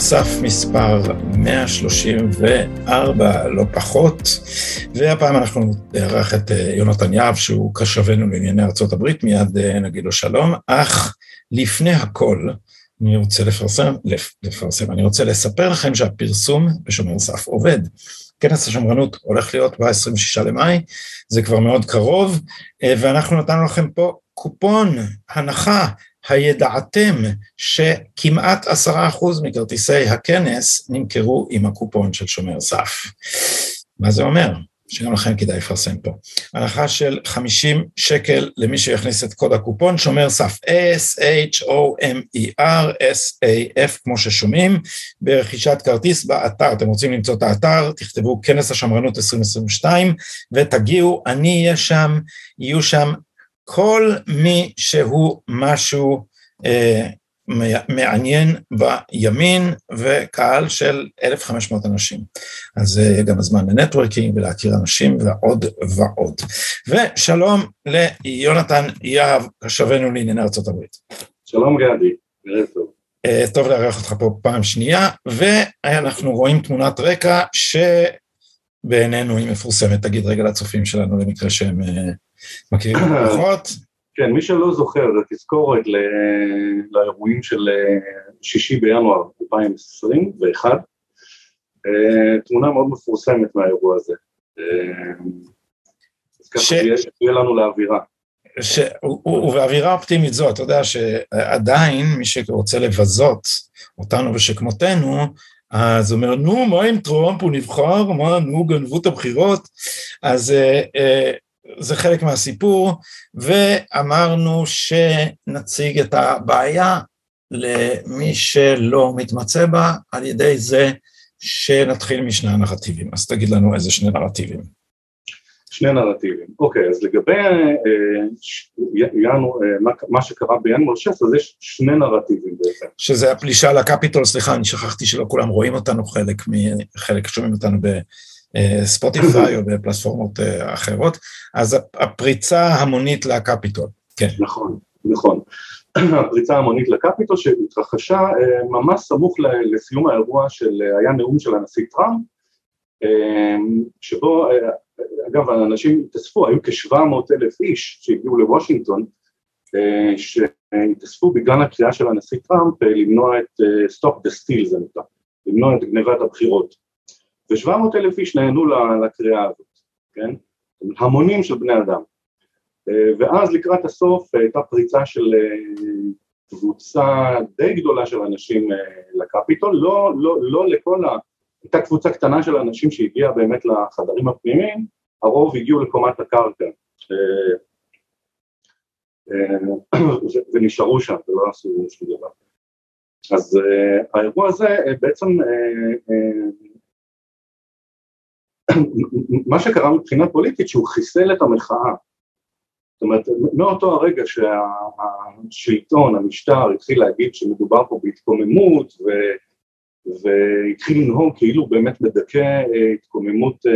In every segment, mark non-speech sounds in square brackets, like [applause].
סף מספר 134, לא פחות, והפעם אנחנו נערך את אה, יונתן יהב, שהוא קשבנו לענייני ארה"ב, מיד אה, נגיד לו שלום, אך לפני הכל, אני רוצה לפרסם, לפרסם, אני רוצה לספר לכם שהפרסום בשומר סף עובד. כנס השמרנות הולך להיות ב-26 למאי, זה כבר מאוד קרוב, אה, ואנחנו נתנו לכם פה קופון הנחה הידעתם שכמעט עשרה אחוז מכרטיסי הכנס נמכרו עם הקופון של שומר סף. מה זה אומר? שגם לכם כדאי לפרסם פה. הנחה של 50 שקל למי שיכניס את קוד הקופון, שומר סף S-H-O-M-E-R, S-A-F, כמו ששומעים, ברכישת כרטיס באתר. אתם רוצים למצוא את האתר, תכתבו כנס השמרנות 2022, ותגיעו, אני אהיה שם, יהיו שם כל מי שהוא משהו אה, מעניין בימין וקהל של 1,500 אנשים. אז זה אה, גם הזמן לנטוורקינג ולהכיר אנשים ועוד ועוד. ושלום ליונתן יהב, קשבנו לענייני ארה"ב. שלום גדי, ערב טוב. אה, טוב לארח אותך פה פעם שנייה, ואנחנו רואים תמונת רקע שבעינינו היא מפורסמת, תגיד רגע לצופים שלנו למקרה שהם אה, מכירים פחות. כן, מי שלא זוכר, זה תזכורת לאירועים של אה, שישי בינואר 2021, אה, תמונה מאוד מפורסמת מהאירוע הזה. אה, אז ככה ש... יהיה לנו לאווירה. ש... ובאווירה אופטימית זו, אתה יודע שעדיין מי שרוצה לבזות אותנו ושכמותנו, אז הוא אומר, נו, מה עם טראמפ, הוא נבחר, מה, נו, גנבו את הבחירות, אז זה חלק מהסיפור, ואמרנו שנציג את הבעיה למי שלא מתמצא בה, על ידי זה שנתחיל משני הנרטיבים. אז תגיד לנו איזה שני נרטיבים. שני נרטיבים. אוקיי, אז לגבי אה, ינואר, אה, מה, מה שקרה בינואר 16, אז יש שני נרטיבים בעצם. שזה הפלישה לקפיטול, סליחה, אני שכחתי שלא כולם רואים אותנו, חלק, חלק שומעים אותנו ב... ספוטיפיי או בפלטפורמות אה, אחרות, אז הפריצה המונית לקפיטול, כן. נכון, נכון. [clears throat] הפריצה המונית לקפיטול שהתרחשה אה, ממש סמוך לסיום האירוע של, אה, היה נאום של הנשיא טראמפ, שבו, אגב, האנשים התאספו, היו כ-700 אלף איש שהגיעו לוושינגטון, שהתאספו בגלל הקריאה של הנשיא טראמפ למנוע את Stop the Steal זה נקרא, למנוע את גנבת הבחירות. ו-700 אלף איש נהנו לקריאה הזאת, כן? המונים של בני אדם. אה, ואז לקראת הסוף אה, הייתה פריצה של אה, קבוצה די גדולה של אנשים לקפיטול, לא, לא, לא לכל ה... הייתה קבוצה קטנה של אנשים שהגיעה באמת לחדרים הפנימיים, הרוב הגיעו לקומת הקרקע ונשארו שם ולא עשו שום דבר. אז האירוע הזה בעצם מה שקרה מבחינה פוליטית שהוא חיסל את המחאה. זאת אומרת, מאותו הרגע שהשלטון, המשטר, התחיל להגיד שמדובר פה בהתקוממות ו... והתחיל לנהוג כאילו באמת מדכא אה, התקוממות אה,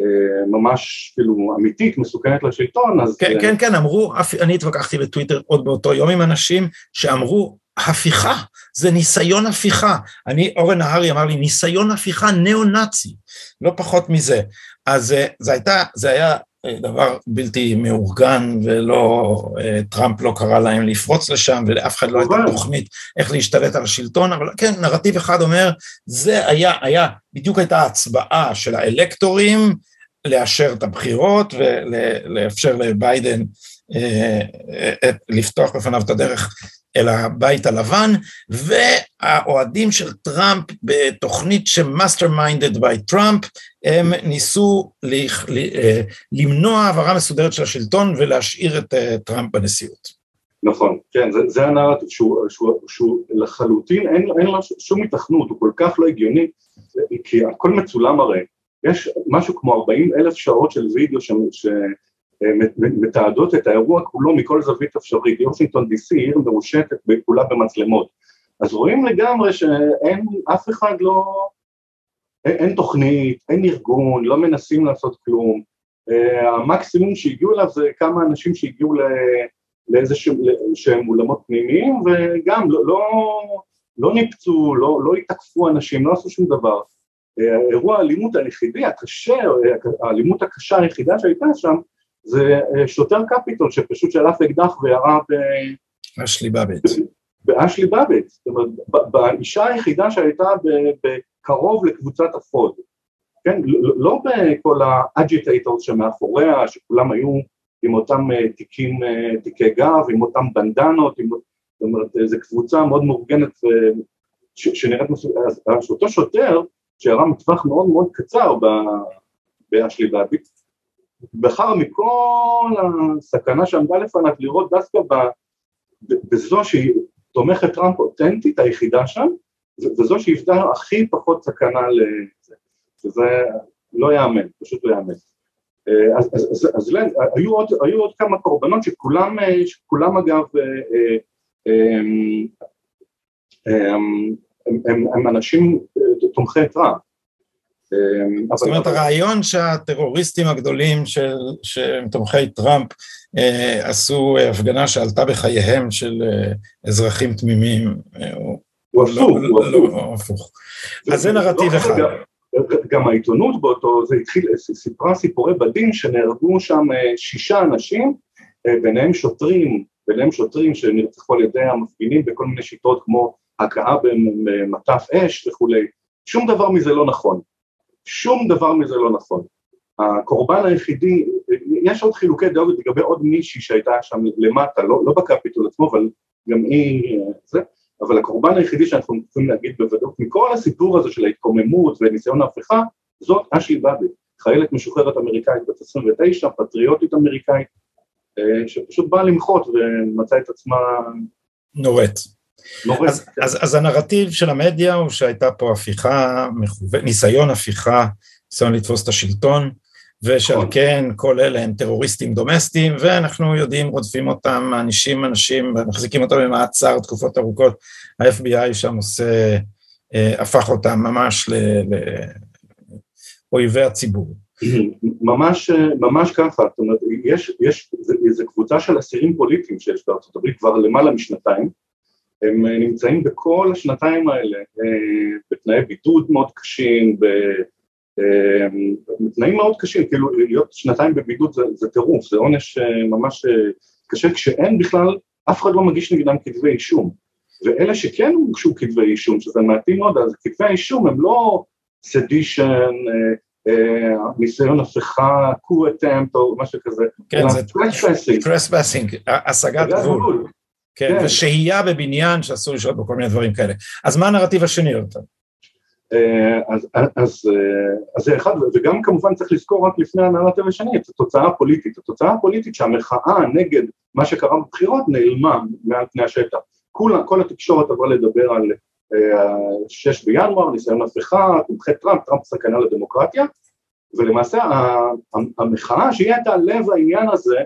אה, ממש כאילו אמיתית, מסוכנת לשלטון, אז... כן, כן, כן, אמרו, אני התווכחתי בטוויטר עוד באותו יום עם אנשים שאמרו, הפיכה, זה ניסיון הפיכה. אני, אורן נהרי אמר לי, ניסיון הפיכה ניאו-נאצי, לא פחות מזה. אז אה, זה הייתה, זה היה אה, דבר בלתי מאורגן ולא, אה, טראמפ לא קרא להם לפרוץ לשם ולאף אחד לא הייתה תוכנית איך להשתלט על השלטון, אבל כן, נרטיב אחד אומר, זה היה, היה, בדיוק הייתה הצבעה של האלקטורים לאשר את הבחירות ולאפשר לביידן לפתוח בפניו את הדרך אל הבית הלבן, והאוהדים של טראמפ בתוכנית ש mastermind-ed by טראמפ, הם ניסו אה, למנוע העברה מסודרת של השלטון ולהשאיר את אה, טראמפ בנשיאות. נכון, כן, זה, זה הנרטיב שהוא, שהוא, שהוא לחלוטין, אין, אין לו שום היתכנות, הוא כל כך לא הגיוני, כי הכל מצולם הרי, יש משהו כמו 40 אלף שעות של וידאו ש, ש, מתעדות את האירוע כולו מכל זווית אפשרית, יוסינגטון די.סי עיר מרושתת כולה במצלמות, אז רואים לגמרי שאין, אף אחד לא, אין, אין תוכנית, אין ארגון, לא מנסים לעשות כלום, אה, המקסימום שהגיעו אליו זה כמה אנשים שהגיעו לאיזה שהם אולמות פנימיים וגם לא, לא, לא ניפצו, לא, לא תקפו אנשים, לא עשו שום דבר. אירוע האלימות היחידי, הקשה, האלימות הקשה היחידה שהייתה שם, זה שוטר קפיטול שפשוט שלף אקדח וירה ב... אשלי באביט. באשלי באביט, זאת אומרת, באישה היחידה שהייתה בקרוב לקבוצת הפוד, כן, לא בכל ה agitators שמאחוריה, שכולם היו עם אותם תיקים, תיקי גב, עם אותם בנדנות, עם, זאת אומרת, זו קבוצה מאוד מאורגנת שנראית מסוימת, אז אותו שוטר שירה מטווח מאוד מאוד קצר באשלי בבט, בחר מכל הסכנה שעמדה לפניו לראות דווקא בזו שהיא תומכת טראמפ אותנטית היחידה שם, וזו שהיוותה הכי פחות סכנה לזה, שזה לא ייאמן, פשוט לא ייאמן. אז, אז, אז, אז היו, עוד, היו עוד כמה קורבנות שכולם, שכולם אגב הם, הם, הם, הם אנשים תומכי טראמפ, אמ, זאת אומרת הרעיון שהטרוריסטים הגדולים של, שהם תומכי טראמפ אה, עשו הפגנה שעלתה בחייהם של אה, אזרחים תמימים אה, הוא הפוך, לא, הוא לא, הפוך. אז זה נרטיב לא, אחד. גם העיתונות באותו, זה התחיל, סיפרה סיפורי בדין שנהרגו שם שישה אנשים, ביניהם שוטרים, ביניהם שוטרים שנרצחו על ידי המפגינים בכל מיני שיטות כמו הכאה במטף אש וכולי, שום דבר מזה לא נכון. שום דבר מזה לא נכון. הקורבן היחידי, יש עוד חילוקי דעות לגבי עוד מישהי שהייתה שם למטה, לא, לא בקפיטול עצמו, אבל גם היא זה, אבל הקורבן היחידי שאנחנו יכולים להגיד בוודאות, מכל הסיפור הזה של ההתקוממות וניסיון ההפיכה, זאת אשלי באבי, חיילת משוחררת אמריקאית בת 29, פטריוטית אמריקאית, אה, שפשוט באה למחות ומצאה את עצמה... נורית. אז, אז, אז הנרטיב של המדיה הוא שהייתה פה הפיכה, ניסיון הפיכה, ניסיון לתפוס את השלטון, ושעל נכון. כן כל אלה הם טרוריסטים דומסטיים, ואנחנו יודעים, רודפים אותם, מענישים אנשים, מחזיקים אותם במעצר תקופות ארוכות, ה-FBI שם עושה, אה, הפך אותם ממש לאויבי הציבור. [clears throat] ממש, ממש ככה, זאת אומרת, יש, יש, קבוצה של אסירים פוליטיים שיש בארצות הברית כבר למעלה משנתיים, הם אה, נמצאים בכל השנתיים האלה אה, בתנאי בידוד מאוד קשים, בתנאים אה, מאוד קשים, כאילו להיות שנתיים בבידוד זה, זה טירוף, זה עונש ממש קשה כשאין בכלל, אף אחד לא מגיש נגדם כתבי אישום, ואלה שכן הוגשו כתבי אישום, שזה מעטים מאוד, אז כתבי האישום הם לא sedition, ניסיון הפיכה, coup attempt או משהו כזה, כן, זה trespassing, השגת גבול. כן, כן. ושהייה בבניין שאסור לשהות בו כל מיני דברים כאלה. אז מה הנרטיב השני יותר? אה, אז, אז, אה, אז זה אחד, וגם כמובן צריך לזכור רק לפני הנרטיב השני את התוצאה הפוליטית. התוצאה הפוליטית שהמחאה נגד מה שקרה בבחירות נעלמה מעל פני השטח. כל, כל התקשורת עברה לדבר על אה, שש בינואר, ניסיון הפיכה, תומכי טראמפ, טראמפ סכנה לדמוקרטיה, ולמעשה המחאה שהיא הייתה לב העניין הזה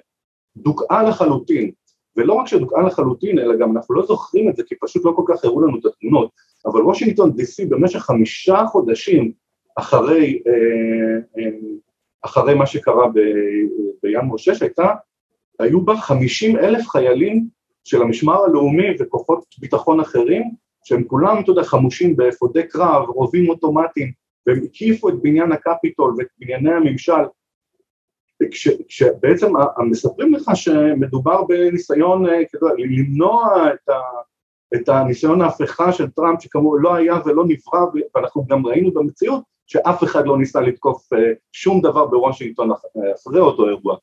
דוכאה לחלוטין. ולא רק שדוכאה לחלוטין, אלא גם אנחנו לא זוכרים את זה, כי פשוט לא כל כך הראו לנו את התמונות, אבל וושינגטון די.סי במשך חמישה חודשים אחרי, אה, אה, אחרי מה שקרה בינואר 6 הייתה, היו בה חמישים אלף חיילים של המשמר הלאומי וכוחות ביטחון אחרים, שהם כולם, אתה יודע, חמושים באפודי קרב, רובים אוטומטיים, והם הקיפו את בניין הקפיטול ואת בנייני הממשל, כשבעצם מספרים לך שמדובר בניסיון אה, למנוע את, ה, את הניסיון ההפיכה של טראמפ שכמובן לא היה ולא נברא ואנחנו גם ראינו במציאות שאף אחד לא ניסה לתקוף אה, שום דבר בוושינגטון אחרי אותו אירוע.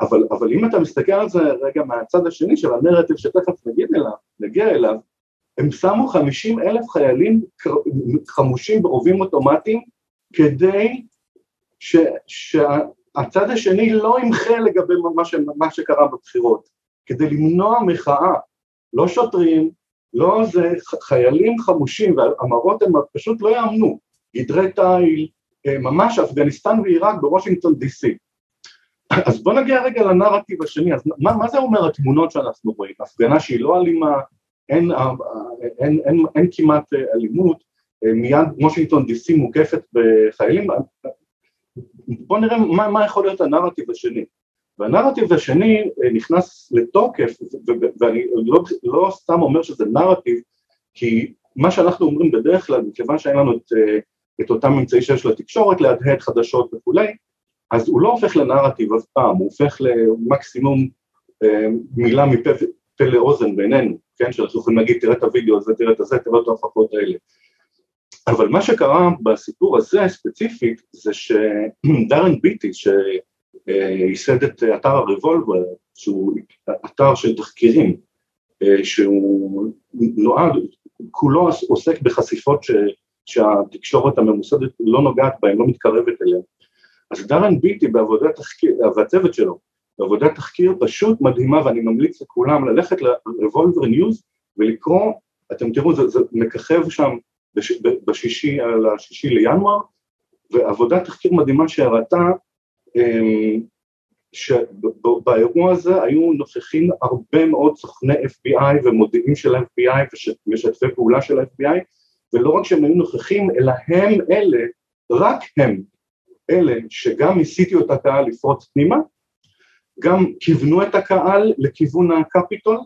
אבל, אבל אם אתה מסתכל על זה רגע מהצד השני של הנרטיב שתכף נגיד אליו, נגיע אליו, הם שמו 50 אלף חיילים חמושים ברובים אוטומטיים כדי ש, שה, הצד השני לא ימחה לגבי מה, ש, מה שקרה בבחירות, כדי למנוע מחאה, לא שוטרים, לא זה, חיילים חמושים, והמראות הם פשוט לא יאמנו, גדרי תיל, אה, ממש אפגניסטן ועיראק בוושינגטון די.סי. אז בוא נגיע רגע לנרטיב השני, אז מה, מה זה אומר התמונות שאנחנו רואים? הפגנה שהיא לא אלימה, אין, אין, אין, אין, אין כמעט אה, אלימות, אה, מיד וושינגטון די.סי מוקפת בחיילים, בואו נראה מה, מה יכול להיות הנרטיב השני. והנרטיב השני אה, נכנס לתוקף, ואני לא, לא סתם אומר שזה נרטיב, כי מה שאנחנו אומרים בדרך כלל, מכיוון שאין לנו את, את אותם ממצאי שיש לתקשורת, להדהד חדשות וכולי, אז הוא לא הופך לנרטיב אף פעם, הוא הופך למקסימום אה, מילה מפה לאוזן בינינו, כן, שאנחנו יכולים להגיד תראה את הוידאו הזה, תראה את הזה, תראה את ההפקות האלה. אבל מה שקרה בסיפור הזה ספציפית, זה שדרן ביטי, שייסד את אתר הרבולבר, שהוא אתר של תחקירים, שהוא נועד, כולו עוסק בחשיפות ש, שהתקשורת הממוסדת לא נוגעת בהן, לא מתקרבת אליהן. אז דרן ביטי בעבודת תחקיר, והצוות שלו, בעבודת תחקיר פשוט מדהימה, ואני ממליץ לכולם ללכת ל-revolver news ולקרוא, אתם תראו, זה, זה מככב שם בש, בשישי, על השישי לינואר, ועבודת תחקיר מדהימה שהראתה אמ, שבאירוע הזה היו נוכחים הרבה מאוד סוכני FBI ומודיעים של FBI ומשתפי פעולה של FBI, ולא רק שהם היו נוכחים, אלא הם אלה, רק הם, אלה שגם הסיטו את הקהל לפרוץ פנימה, גם כיוונו את הקהל לכיוון הקפיטול,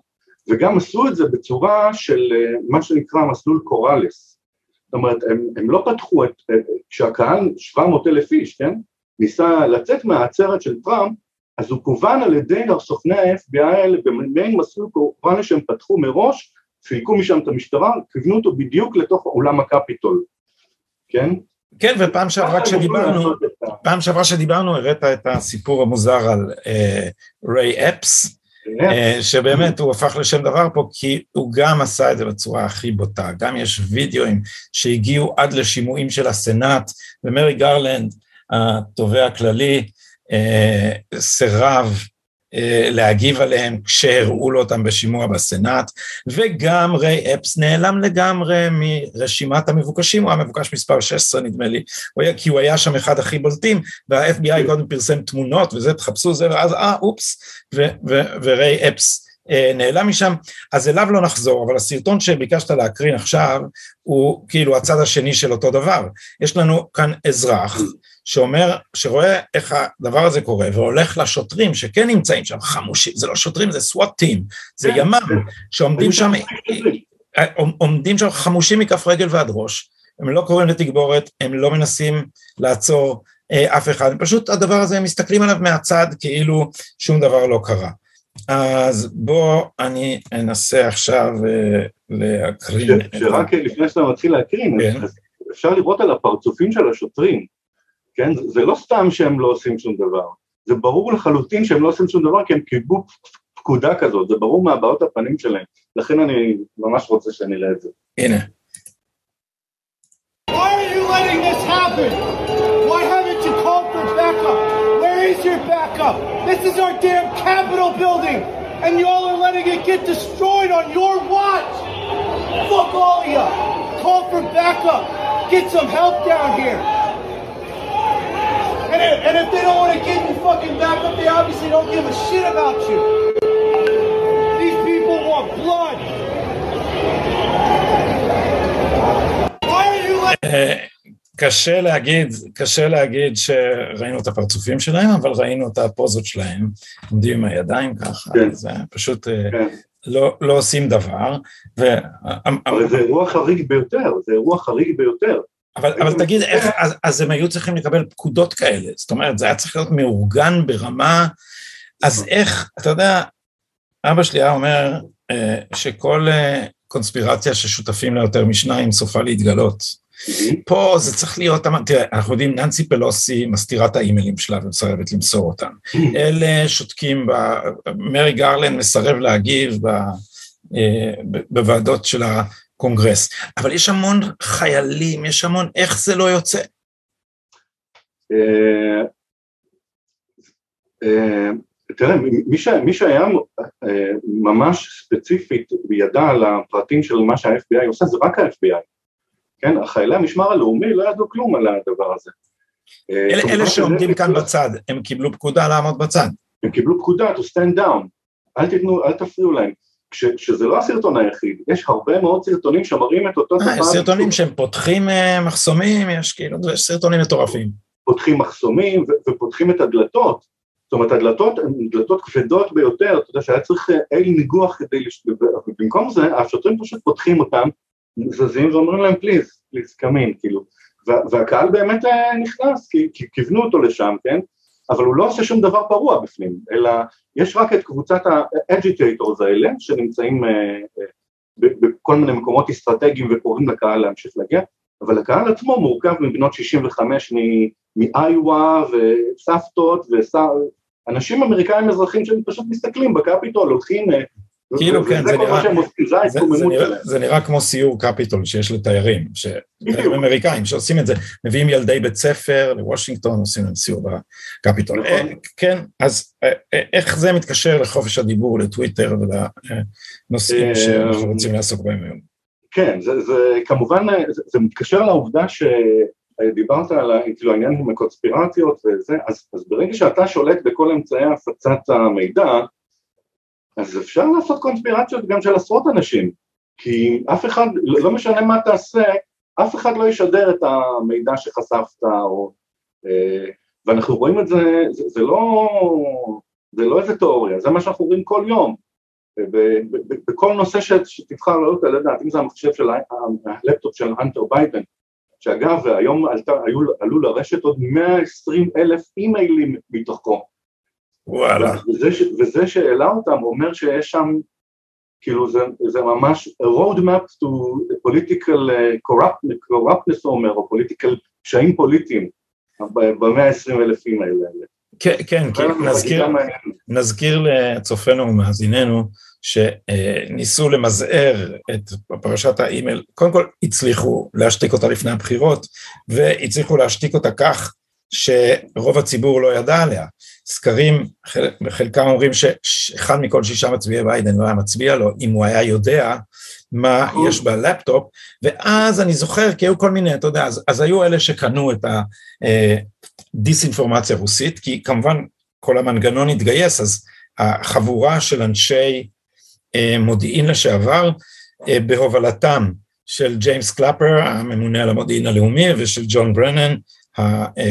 וגם עשו את זה בצורה של אה, מה שנקרא מסלול קוראלס. זאת אומרת, הם, הם לא פתחו את, כשהקהל 700 אלף איש, כן, ניסה לצאת מהעצרת של טראמפ, אז הוא כוון על ידי סוכני ה-FBI האלה במעין מסלול קוראלס שהם פתחו מראש, סילקו משם את המשטרה, כיוונו אותו בדיוק לתוך עולם הקפיטול, כן? כן, ופעם שעברה כשדיברנו, פעם שעברה שדיברנו הראת את הסיפור המוזר על אה, ריי אפס, אה, שבאמת הוא הפך לשם דבר פה כי הוא גם עשה את זה בצורה הכי בוטה, גם יש וידאוים שהגיעו עד לשימועים של הסנאט, ומרי גרלנד, התובע הכללי, אה, סירב אה, להגיב עליהם כשהראו לו אותם בשימוע בסנאט, וגם ריי אפס נעלם לגמרי מרשימת המבוקשים, הוא היה מבוקש מספר 16 נדמה לי, הוא היה, כי הוא היה שם אחד הכי בולטים, וה-FBI קודם פרסם תמונות וזה, תחפשו זה, ואז אה, אופס, וריי אפס אה, נעלם משם, אז אליו לא נחזור, אבל הסרטון שביקשת להקרין עכשיו, הוא כאילו הצד השני של אותו דבר. יש לנו כאן אזרח, שאומר, שרואה איך הדבר הזה קורה, והולך לשוטרים שכן נמצאים שם, חמושים, זה לא שוטרים, זה סוואט טים, זה כן. ימ"מ, שעומדים שם, עומדים שם חמושים מכף רגל ועד ראש, הם לא קוראים לתגבורת, הם לא מנסים לעצור אה, אף אחד, פשוט הדבר הזה, הם מסתכלים עליו מהצד כאילו שום דבר לא קרה. אז בוא אני אנסה עכשיו אה, להקרין. שרק לפני שאתה מתחיל להקרין, כן. אפשר לראות על הפרצופים של השוטרים, כן? זה לא סתם שהם לא עושים שום דבר, זה ברור לחלוטין שהם לא עושים שום דבר כי הם קיבלו פקודה כזאת, זה ברור מהבעות הפנים שלהם, לכן אני ממש רוצה שנראה את זה. הנה. Why are you letting this happen? Why haven't you called for backup? Where is your backup? This is our damn Capitol building, and y'all are letting it get destroyed on your watch. Fuck all of you. Call for backup. Get some help down here. And if, and if they don't want to give you fucking backup, they obviously don't give a shit about you. These people want blood. Why are you like... קשה להגיד, קשה להגיד שראינו את הפרצופים שלהם, אבל ראינו את הפוזות שלהם, עומדים עם הידיים ככה, כן. זה פשוט כן. לא, לא עושים דבר. ו... אבל זה אירוע חריג ביותר, זה אירוע חריג ביותר. אבל, אבל תגיד, איך, אז, אז הם היו צריכים לקבל פקודות כאלה, זאת אומרת, זה היה צריך להיות מאורגן ברמה, אז נכון. איך, אתה יודע, אבא שלי היה אומר אה, שכל אה, קונספירציה ששותפים לה יותר משניים סופה להתגלות. פה זה צריך להיות, תראה, אנחנו יודעים, ננסי פלוסי מסתירה את האימיילים שלה ומסרבת למסור אותם. אלה שותקים, מרי גרלן מסרב להגיב אה, בוועדות של קונגרס, אבל יש המון חיילים, יש המון, איך זה לא יוצא? אה, אה, תראה, מי שהיה אה, ממש ספציפית וידע על הפרטים של מה שה-FBI עושה זה רק ה-FBI, כן? החיילי המשמר הלאומי לא ידעו כלום על הדבר הזה. אלה שעומדים כאן בצד, הם קיבלו פקודה לעמוד בצד. הם קיבלו פקודה to stand down, אל תיתנו, אל תפריעו להם. כש, כשזה לא הסרטון היחיד, יש הרבה מאוד סרטונים שמראים את אותו דבר. יש סרטונים שהם פותחים אה, מחסומים, יש כאילו, יש סרטונים מטורפים. פותחים מחסומים ו- ופותחים את הדלתות. זאת אומרת, הדלתות הן דלתות כבדות ביותר, אתה יודע שהיה צריך אל ניגוח כדי, לש... ובמקום זה, השוטרים פשוט פותחים אותם, זזים ואומרים להם please, please come in, כאילו, והקהל באמת אה, נכנס, כי כיוונו אותו לשם, כן? אבל הוא לא עושה שום דבר פרוע בפנים, אלא יש רק את קבוצת ה agitators האלה, שנמצאים אה, אה, בכל מיני מקומות אסטרטגיים וקוראים לקהל להמשיך להגיע, אבל הקהל עצמו מורכב מבנות 65 מאיווה וסבתות ואנשים אמריקאים אזרחים שהם פשוט מסתכלים בקפיטול, הולכים כאילו כן, זה נראה, זה, זה, נראה, זה נראה כמו סיור קפיטול שיש לתיירים, תיירים אמריקאים שעושים את זה, מביאים ילדי בית ספר לוושינגטון, עושים להם סיור בקפיטול. נכון. אה, כן, אז אה, אה, איך זה מתקשר לחופש הדיבור, לטוויטר ולנושאים שאנחנו רוצים לעסוק בהם היום? כן, זה, זה כמובן, זה, זה מתקשר לעובדה שדיברת על כאילו העניין עם הקונספירציות וזה, אז, אז ברגע שאתה שולט בכל אמצעי הפצת המידע, אז אפשר לעשות קונספירציות גם של עשרות אנשים, כי אף אחד, לא משנה מה תעשה, אף אחד לא ישדר את המידע שחשפת, או, אה, ואנחנו רואים את זה, זה, זה, לא, זה לא איזה תיאוריה, זה מה שאנחנו רואים כל יום. בכל נושא שתבחר לעלות על הדעת, אם זה המחשב של הלפטופ של הנטר ביידן, שאגב, היום עלתה, היו, עלו לרשת עוד 120 אלף אימיילים מתוכו, וואלה. וזה, וזה שהעלה אותם אומר שיש שם, כאילו זה, זה ממש road map to political uh, corrupt, corruptness אומר, או political פשעים פוליטיים במאה העשרים אלפים האלה. כן, כן, כן, נזכיר, נזכיר לצופינו ומאזיננו שניסו למזער את פרשת האימייל, קודם כל הצליחו להשתיק אותה לפני הבחירות והצליחו להשתיק אותה כך שרוב הציבור לא ידע עליה. סקרים, חלקם אומרים שאחד מכל שישה מצביעי ביידן לא היה מצביע לו, אם הוא היה יודע מה יש בלפטופ, ואז אני זוכר, כי היו כל מיני, אתה יודע, אז, אז היו אלה שקנו את הדיסאינפורמציה הרוסית, כי כמובן כל המנגנון התגייס, אז החבורה של אנשי אה, מודיעין לשעבר, אה, בהובלתם של ג'יימס קלאפר, הממונה על המודיעין הלאומי, ושל ג'ון ברנן,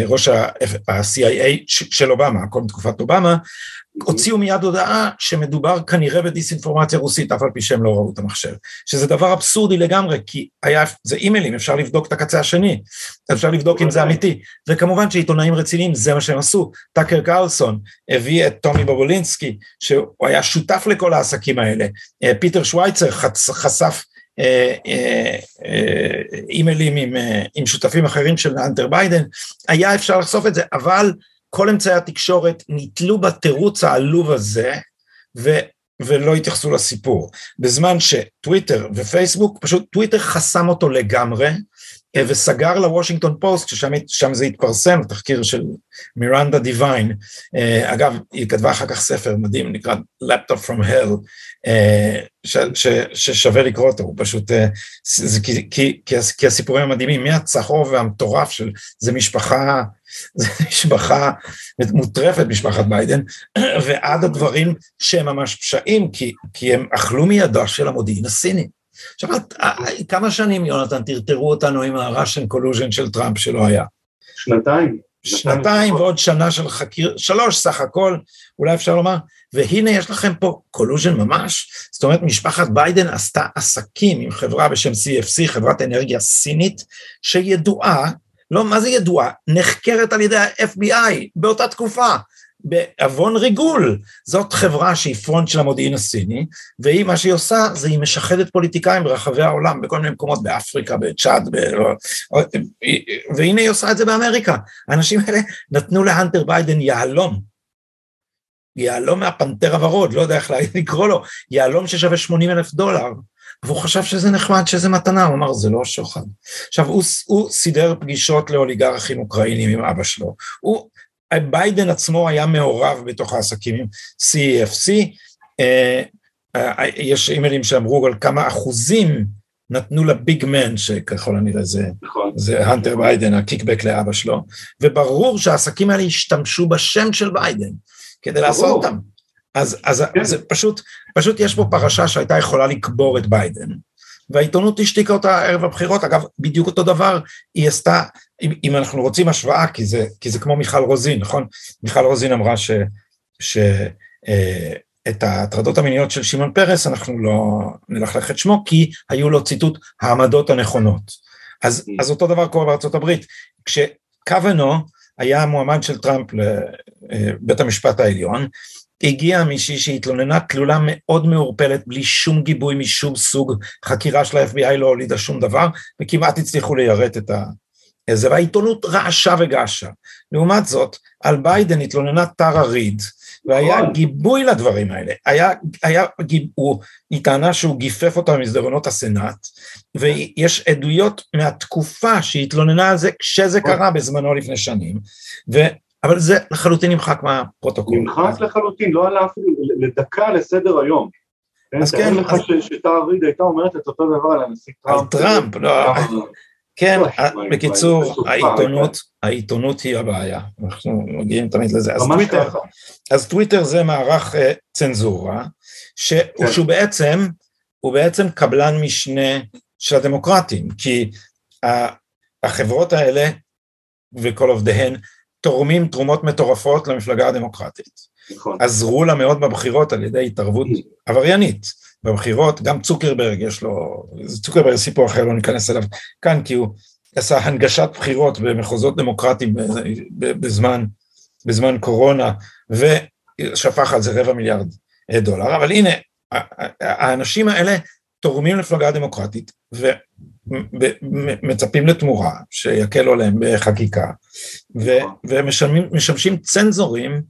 ראש ה-CIA של אובמה, הכל בתקופת אובמה, הוציאו מיד הודעה שמדובר כנראה בדיסאינפורמציה רוסית, אף על פי שהם לא ראו את המחשב. שזה דבר אבסורדי לגמרי, כי היה, זה אימיילים, אפשר לבדוק את הקצה השני, אפשר לבדוק אם זה אמיתי. וכמובן שעיתונאים רציניים, זה מה שהם עשו. טאקר קרלסון הביא את טומי בובולינסקי, שהוא היה שותף לכל העסקים האלה. אה, פיטר שוויצר חשף אימיילים עם, עם שותפים אחרים של הנטר ביידן, היה אפשר לחשוף את זה, אבל כל אמצעי התקשורת נתלו בתירוץ העלוב הזה, ו, ולא התייחסו לסיפור. בזמן שטוויטר ופייסבוק, פשוט טוויטר חסם אותו לגמרי, וסגר לוושינגטון פוסט, ששם זה התפרסם, תחקיר של מירנדה דיוויין, אגב, היא כתבה אחר כך ספר מדהים, נקרא Laptop from Hell, אה, ש, ש, ששווה לקרוא אותו, הוא פשוט, אה, זה, כי, כי, כי הסיפורים המדהימים, מהצהוב והמטורף של, זה משפחה, זה משפחה מוטרפת, משפחת ביידן, ועד הדברים שהם ממש פשעים, כי, כי הם אכלו מידה של המודיעין הסיני. עכשיו, כמה שנים, יונתן, טרטרו אותנו עם ה-Russian collusion של טראמפ שלא היה? שנתיים. שנתיים ועוד שנה של חקיר, שלוש סך הכל, אולי אפשר לומר, והנה יש לכם פה collusion ממש, זאת אומרת משפחת ביידן עשתה עסקים עם חברה בשם CEFC, חברת אנרגיה סינית, שידועה, לא, מה זה ידועה? נחקרת על ידי ה-FBI באותה תקופה, בעוון ריגול. זאת חברה שהיא front של המודיעין הסיני, והיא, מה שהיא עושה, זה היא משחדת פוליטיקאים ברחבי העולם, בכל מיני מקומות, באפריקה, בצ'אד, ב... והנה היא עושה את זה באמריקה. האנשים האלה נתנו להנטר ביידן יהלום, יהלום מהפנתר הוורוד, לא יודע איך לקרוא לו, יהלום ששווה 80 אלף דולר, והוא חשב שזה נחמד, שזה מתנה, הוא אמר, זה לא שוחד. עכשיו, הוא, הוא סידר פגישות לאוליגרכים אוקראינים עם אבא שלו, הוא, ביידן עצמו היה מעורב בתוך העסקים עם CEFC, אה, אה, יש אימיילים שאמרו על כמה אחוזים נתנו ל big man, שככל הנראה זה, נכון. זה הנטר ביידן, ה kickback לאבא שלו, וברור שהעסקים האלה השתמשו בשם של ביידן כדי לעשות אותם. אז, אז, כן. אז פשוט, פשוט יש פה פרשה שהייתה יכולה לקבור את ביידן, והעיתונות השתיקה אותה ערב הבחירות, אגב, בדיוק אותו דבר, היא עשתה, אם, אם אנחנו רוצים השוואה, כי זה, כי זה כמו מיכל רוזין, נכון? מיכל רוזין אמרה ש... ש אה, את ההטרדות המיניות של שמעון פרס, אנחנו לא נלכלך את שמו, כי היו לו ציטוט העמדות הנכונות. אז, mm. אז אותו דבר קורה בארצות הברית. כשקוונו היה מועמד של טראמפ לבית המשפט העליון, הגיעה מישהי שהתלוננה תלונה מאוד מעורפלת, בלי שום גיבוי משום סוג, חקירה של ה-FBI לא הולידה שום דבר, וכמעט הצליחו ליירט את ה... זה, והעיתונות רעשה וגעשה. לעומת זאת, על ביידן התלוננה טרה ריד, והיה נכון. גיבוי לדברים האלה, היה, היה, הוא, היא טענה שהוא גיפף אותה במסדרונות הסנאט, ויש עדויות מהתקופה שהיא התלוננה על זה כשזה נכון. קרה בזמנו לפני שנים, ו, אבל זה לחלוטין נמחק מהפרוטוקול. נמחק לחלוטין, לא עלה אפילו לדקה לסדר היום. אז כן, לך שטרה ריד הייתה אומרת את אותו דבר על הנשיא טראמפ. על טראמפ, לא, כן, בקיצור, העיתונות, העיתונות היא הבעיה, אנחנו מגיעים תמיד לזה. אז טוויטר, אז טוויטר זה מערך צנזורה, כן. שהוא בעצם, הוא בעצם קבלן משנה של הדמוקרטים, כי החברות האלה וכל עובדיהן תורמים תרומות מטורפות למפלגה הדמוקרטית. נכון. עזרו לה מאוד בבחירות על ידי התערבות עבריינית. בבחירות, גם צוקרברג יש לו, צוקרברג סיפור אחר, לא ניכנס אליו כאן, כי הוא עשה הנגשת בחירות במחוזות דמוקרטיים בזמן, בזמן קורונה, ושפך על זה רבע מיליארד דולר, אבל הנה, האנשים האלה תורמים למפלגה הדמוקרטית, ומצפים לתמורה שיקלו עליהם בחקיקה, ומשמשים צנזורים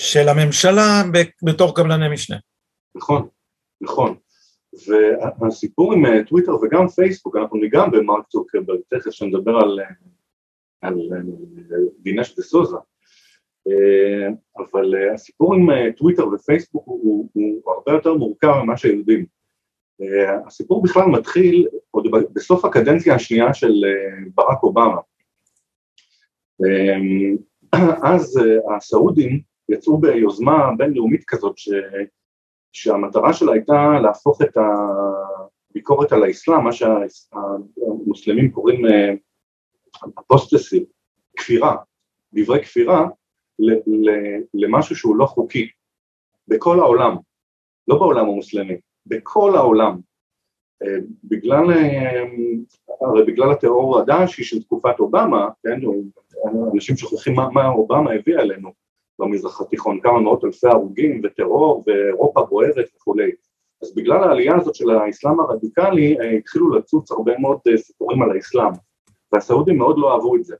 של הממשלה בתור קבלני משנה. נכון. נכון. והסיפור עם אה, טוויטר וגם פייסבוק, אנחנו ניגע במרק צוקרברג, תכף שנדבר על, אה, על אה, דינש דה סוזה, אבל הסיפור עם טוויטר ופייסבוק הוא, הוא הרבה יותר מורכב ממה שיודעים. הסיפור בכלל מתחיל עוד בסוף הקדנציה השנייה של ברק אובמה. אז הסעודים יצאו ביוזמה בינלאומית כזאת שהמטרה שלה הייתה להפוך את הביקורת על האסלאם, מה שהמוסלמים קוראים אפוסטסי, כפירה, דברי כפירה, למשהו שהוא לא חוקי, בכל העולם, לא בעולם המוסלמי, בכל העולם. אה, בגלל, אה, הרי בגלל הטרור הדאעשי של תקופת אובמה, כן, אנשים שוכחים מה, מה אובמה הביא עלינו, במזרח התיכון, כמה מאות אלפי הרוגים וטרור ואירופה בוערת וכולי. אז בגלל העלייה הזאת של האסלאם הרדיקלי אה, התחילו לצוץ הרבה מאוד סיפורים על האסלאם, והסעודים מאוד לא אהבו את זה.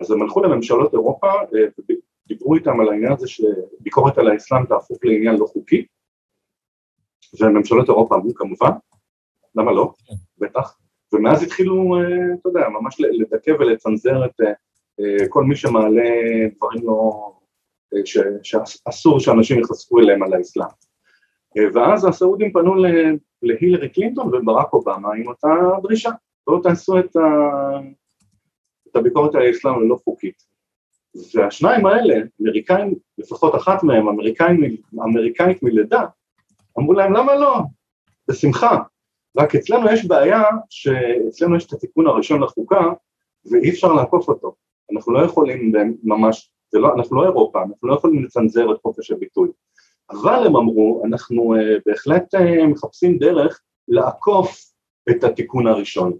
אז הם הלכו לממשלות אירופה ודיברו איתם על העניין הזה שביקורת על האסלאם תהפוך לעניין לא חוקי, וממשלות אירופה אמרו כמובן, למה לא? בטח. ומאז התחילו, אתה יודע, ממש לדכא ולצנזר את כל מי שמעלה דברים לא, ש, שאסור שאנשים ייחשפו אליהם על האסלאם. ואז הסעודים פנו להילרי קלינטון וברק אובמה עם אותה דרישה, בואו תעשו את, ה, את הביקורת על האסלאם הלא חוקית. והשניים האלה, אמריקאים, לפחות אחת מהם, אמריקאים, אמריקאית מלידה, אמרו להם למה לא? בשמחה. רק אצלנו יש בעיה שאצלנו יש את התיקון הראשון לחוקה ואי אפשר לעקוף אותו. אנחנו לא יכולים ממש לא, אנחנו לא אירופה, אנחנו לא יכולים לצנזר את חופש הביטוי. אבל הם אמרו, אנחנו uh, בהחלט uh, מחפשים דרך לעקוף את התיקון הראשון.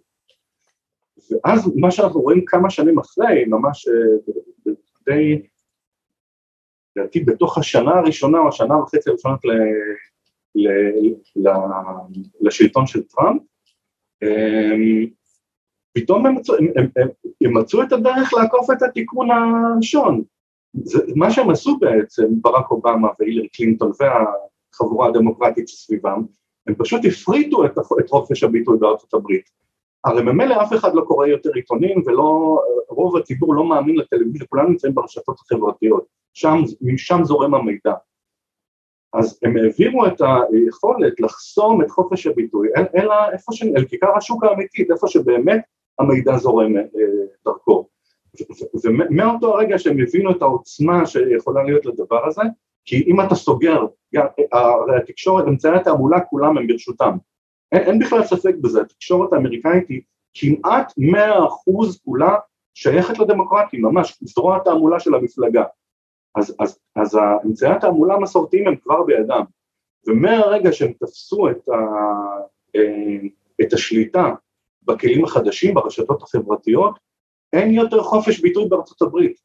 ואז מה שאנחנו רואים כמה שנים אחרי, ממש uh, די, לדעתי בתוך השנה הראשונה או השנה וחצי הראשונות לשלטון של טראמפ, um, פתאום הם, הם, הם, הם, הם מצאו את הדרך לעקוף את התיקון הראשון. מה שהם עשו בעצם, ברק אובמה והילר קלינטון והחבורה הדמוקרטית שסביבם, הם פשוט הפריטו את, את חופש הביטוי בארצות הברית. הרי ממילא אף אחד לא קורא יותר עיתונים ולא, רוב הציבור לא מאמין לטלוויזיה, כולם נמצאים ברשתות החברתיות, שם, משם זורם המידע. אז הם העבירו את היכולת לחסום את חופש הביטוי אלא איפה ש... אל כיכר השוק האמיתית, איפה שבאמת המידע זורם אה, דרכו. ומאותו הרגע שהם הבינו את העוצמה שיכולה להיות לדבר הזה, כי אם אתה סוגר, הרי התקשורת, אמצעי התעמולה כולם הם ברשותם, אין, אין בכלל ספק בזה, התקשורת האמריקאית היא כמעט מאה אחוז כולה שייכת לדמוקרטים, ממש, זרוע התעמולה של המפלגה. אז, אז, אז האמצעי התעמולה המסורתיים הם כבר בידם, ומהרגע שהם תפסו את, ה, אה, את השליטה בכלים החדשים, ברשתות החברתיות, אין יותר חופש ביטוי בארצות הברית.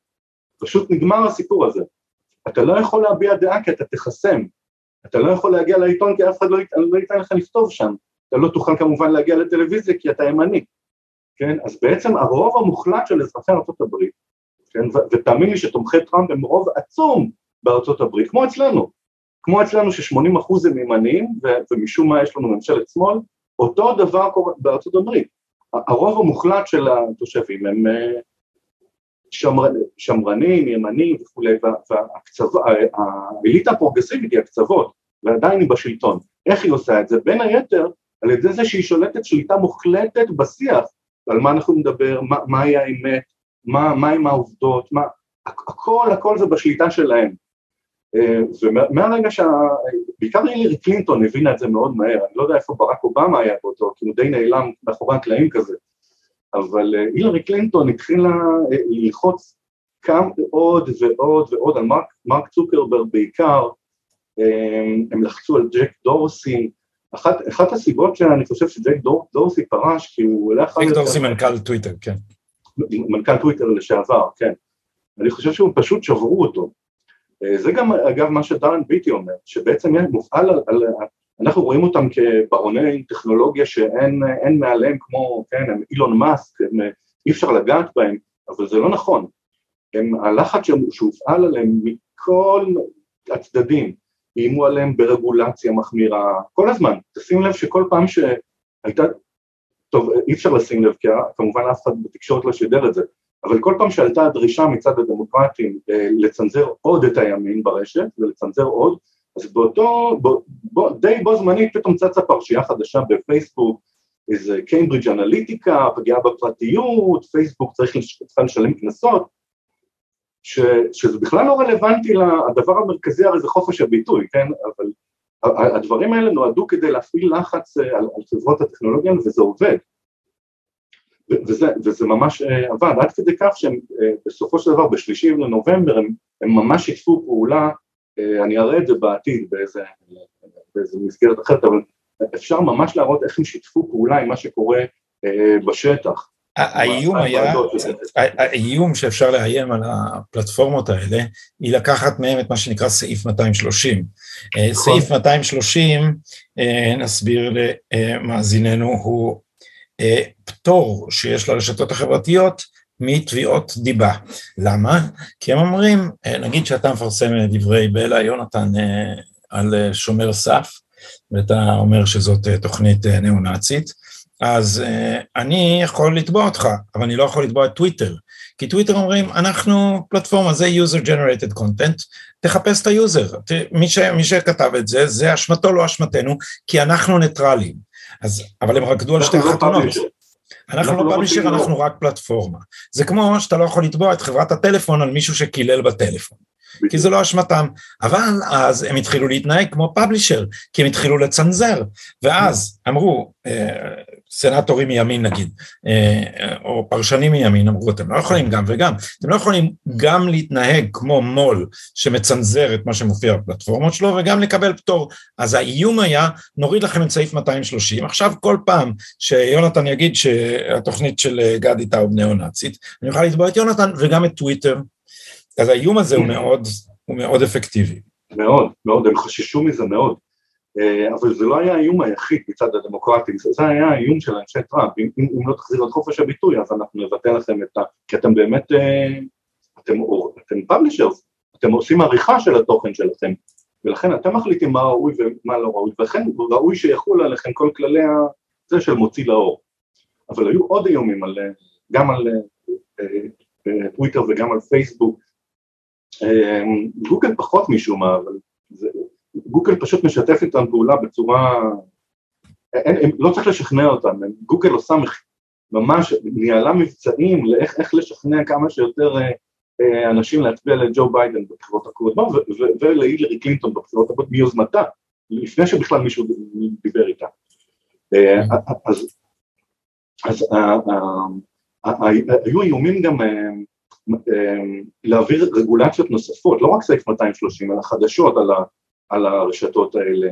פשוט נגמר הסיפור הזה. אתה לא יכול להביע דעה כי אתה תחסם. אתה לא יכול להגיע לעיתון כי אף אחד לא, לא ייתן לך לכתוב שם. אתה לא תוכל כמובן להגיע לטלוויזיה כי אתה ימני. כן? אז בעצם הרוב המוחלט של אזרחי ארה"ב, כן? ותאמין לי שתומכי טראמפ הם רוב עצום בארצות הברית, כמו אצלנו. כמו אצלנו ש-80% הם ימניים, ומשום מה יש לנו ממשלת שמאל, אותו דבר קורה בארצות הברית. הרוב המוחלט של התושבים הם אה, שמר, שמרנים, ימנים וכולי, והאליטה הפרוגרסיבית היא הקצוות, ועדיין היא בשלטון. איך היא עושה את זה? בין היתר, על ידי זה שהיא שולטת שליטה מוחלטת בשיח, על מה אנחנו נדבר, מה, מהי האמת, מה, מהם העובדות, מה, הכל הכל זה בשליטה שלהם. אה, ומהרגע שה... בעיקר הילרי קלינטון הבינה את זה מאוד מהר, אני לא יודע איפה ברק אובמה היה באותו, כי הוא די נעלם מאחורי הקלעים כזה, אבל אה, הילרי קלינטון התחילה אה, ללחוץ כמה עוד ועוד ועוד על מרק, מרק צוקרברג בעיקר, הם לחצו על ג'ק דורסי, אחת, אחת הסיבות שאני חושב שג'ק דור, דורסי פרש, כי הוא הולך... ג'ק דורסי מנכ"ל טוויטר, כן. מנכ"ל טוויטר לשעבר, כן. אני חושב שהוא פשוט שברו אותו. אה, זה גם אגב מה שדרן ביטי אומר, שבעצם מופעל על, על, אנחנו רואים אותם כברוני טכנולוגיה שאין מעליהם כמו, כן, הם אילון מאסק, הם, אי אפשר לגעת בהם, אבל זה לא נכון. הם, הלחץ שהופעל עליהם מכל הצדדים, איימו עליהם ברגולציה מחמירה, כל הזמן. תשים לב שכל פעם שהייתה, טוב, אי אפשר לשים לב, כי כמובן אף אחד בתקשורת לא שידר את זה, אבל כל פעם שעלתה הדרישה מצד הדמוקרטים אה, לצנזר עוד את הימין ברשת ולצנזר עוד, אז באותו, בו, בו, די בו זמנית פתאום צצה פרשייה חדשה בפייסבוק, איזה קיימברידג' אנליטיקה, פגיעה בפרטיות, פייסבוק צריך לשלם קנסות, שזה בכלל לא רלוונטי לדבר המרכזי הרי זה חופש הביטוי, כן? אבל הדברים האלה נועדו כדי להפעיל לחץ אה, על, על חברות הטכנולוגיה וזה עובד. וזה, וזה ממש אה, עבד, עד כדי כך שהם אה, בסופו של דבר בשלישי לנובמבר הם, הם ממש שיתפו פעולה, אני אראה את זה בעתיד באיזה, באיזה מסגרת אחרת, אבל אפשר ממש להראות איך הם שיתפו פעולה עם מה שקורה בשטח. האיום היה, האיום שאפשר לאיים על הפלטפורמות האלה, היא לקחת מהם את מה שנקרא סעיף 230. נכון. סעיף 230, נסביר למאזיננו, הוא אה, פטור שיש לרשתות החברתיות מתביעות דיבה. למה? כי הם אומרים, אה, נגיד שאתה מפרסם דברי בלה יונתן אה, על שומר סף, ואתה אומר שזאת תוכנית ניאו-נאצית, אז אני יכול לתבוע אותך, אבל אני לא יכול לתבוע את טוויטר. כי טוויטר אומרים, אנחנו פלטפורמה, זה user generated content, תחפש את ה user. מי, ש, מי שכתב את זה, זה אשמתו, לא אשמתנו, כי אנחנו ניטרלים. אז, אבל הם רקדו על שתי לא חתונות. אנחנו לא publisher, אנחנו רק פלטפורמה. זה כמו שאתה לא יכול לתבוע את חברת הטלפון על מישהו שקילל בטלפון. כי זה לא אשמתם. אבל אז הם התחילו להתנהג כמו פאבלישר, כי הם התחילו לצנזר, ואז אמרו, אה, סנטורים מימין נגיד, אה, או פרשנים מימין אמרו, אתם לא יכולים גם וגם, אתם לא יכולים גם להתנהג כמו מו"ל שמצנזר את מה שמופיע בפלטפורמות שלו, וגם לקבל פטור. אז האיום היה, נוריד לכם את סעיף 230, עכשיו כל פעם שיונתן יגיד שהתוכנית של גדי טאוב ניאו-נאצית, אני אוכל לתבוע את יונתן וגם את טוויטר אז האיום הזה הוא מאוד, הוא מאוד אפקטיבי. מאוד, מאוד, הם חששו מזה מאוד. אה, אבל זה לא היה האיום היחיד מצד הדמוקרטים, זה היה האיום של אנשי טראמפ, אם, אם לא תחזיר את חופש הביטוי אז אנחנו נבטל לכם את ה... כי אתם באמת, אה, אתם, אתם פאבלישרס, אתם עושים עריכה של התוכן שלכם, ולכן אתם מחליטים מה ראוי ומה לא ראוי, ולכן ראוי שיחול עליכם כל כללי זה של מוציא לאור. אבל היו עוד איומים על, גם על אה, טוויטר וגם על פייסבוק, גוגל פחות משום מה, אבל זה, גוגל פשוט משתף איתם פעולה בצורה, אין, אין, לא צריך לשכנע אותם, גוגל עושה ממש, ניהלה מבצעים לאיך לשכנע כמה שיותר אה, אה, אנשים להצביע לג'ו ביידן בבחירות הקודמות ולהילרי קלינטון בבחירות הקודמות מיוזמתה, לפני שבכלל מישהו דיבר איתה. אה, אז, אז היו איומים גם להעביר רגולציות נוספות, לא רק סעיף 230, אלא חדשות על, ה, על הרשתות האלה,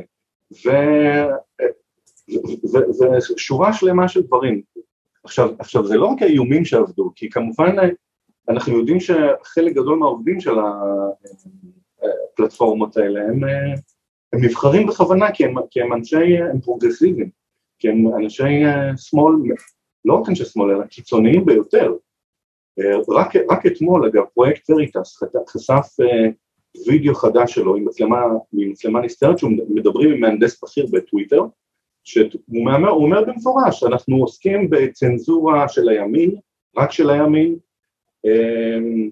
ושורה שלמה של דברים. עכשיו, עכשיו, זה לא רק האיומים שעבדו, כי כמובן אנחנו יודעים שחלק גדול מהעובדים של הפלטפורמות האלה הם, הם נבחרים בכוונה כי הם, כי הם אנשי, הם פרוגרסיביים, כי הם אנשי שמאל, לא רק אנשי שמאל, אלא קיצוניים ביותר. רק, רק אתמול, אגב, פרויקט וריטס חשף וידאו חדש שלו עם מצלמה, עם מצלמה נסתרת, שהוא מדברים עם מהנדס בכיר בטוויטר, שהוא אומר, אומר במפורש, אנחנו עוסקים בצנזורה של הימין, רק של הימין, אמ,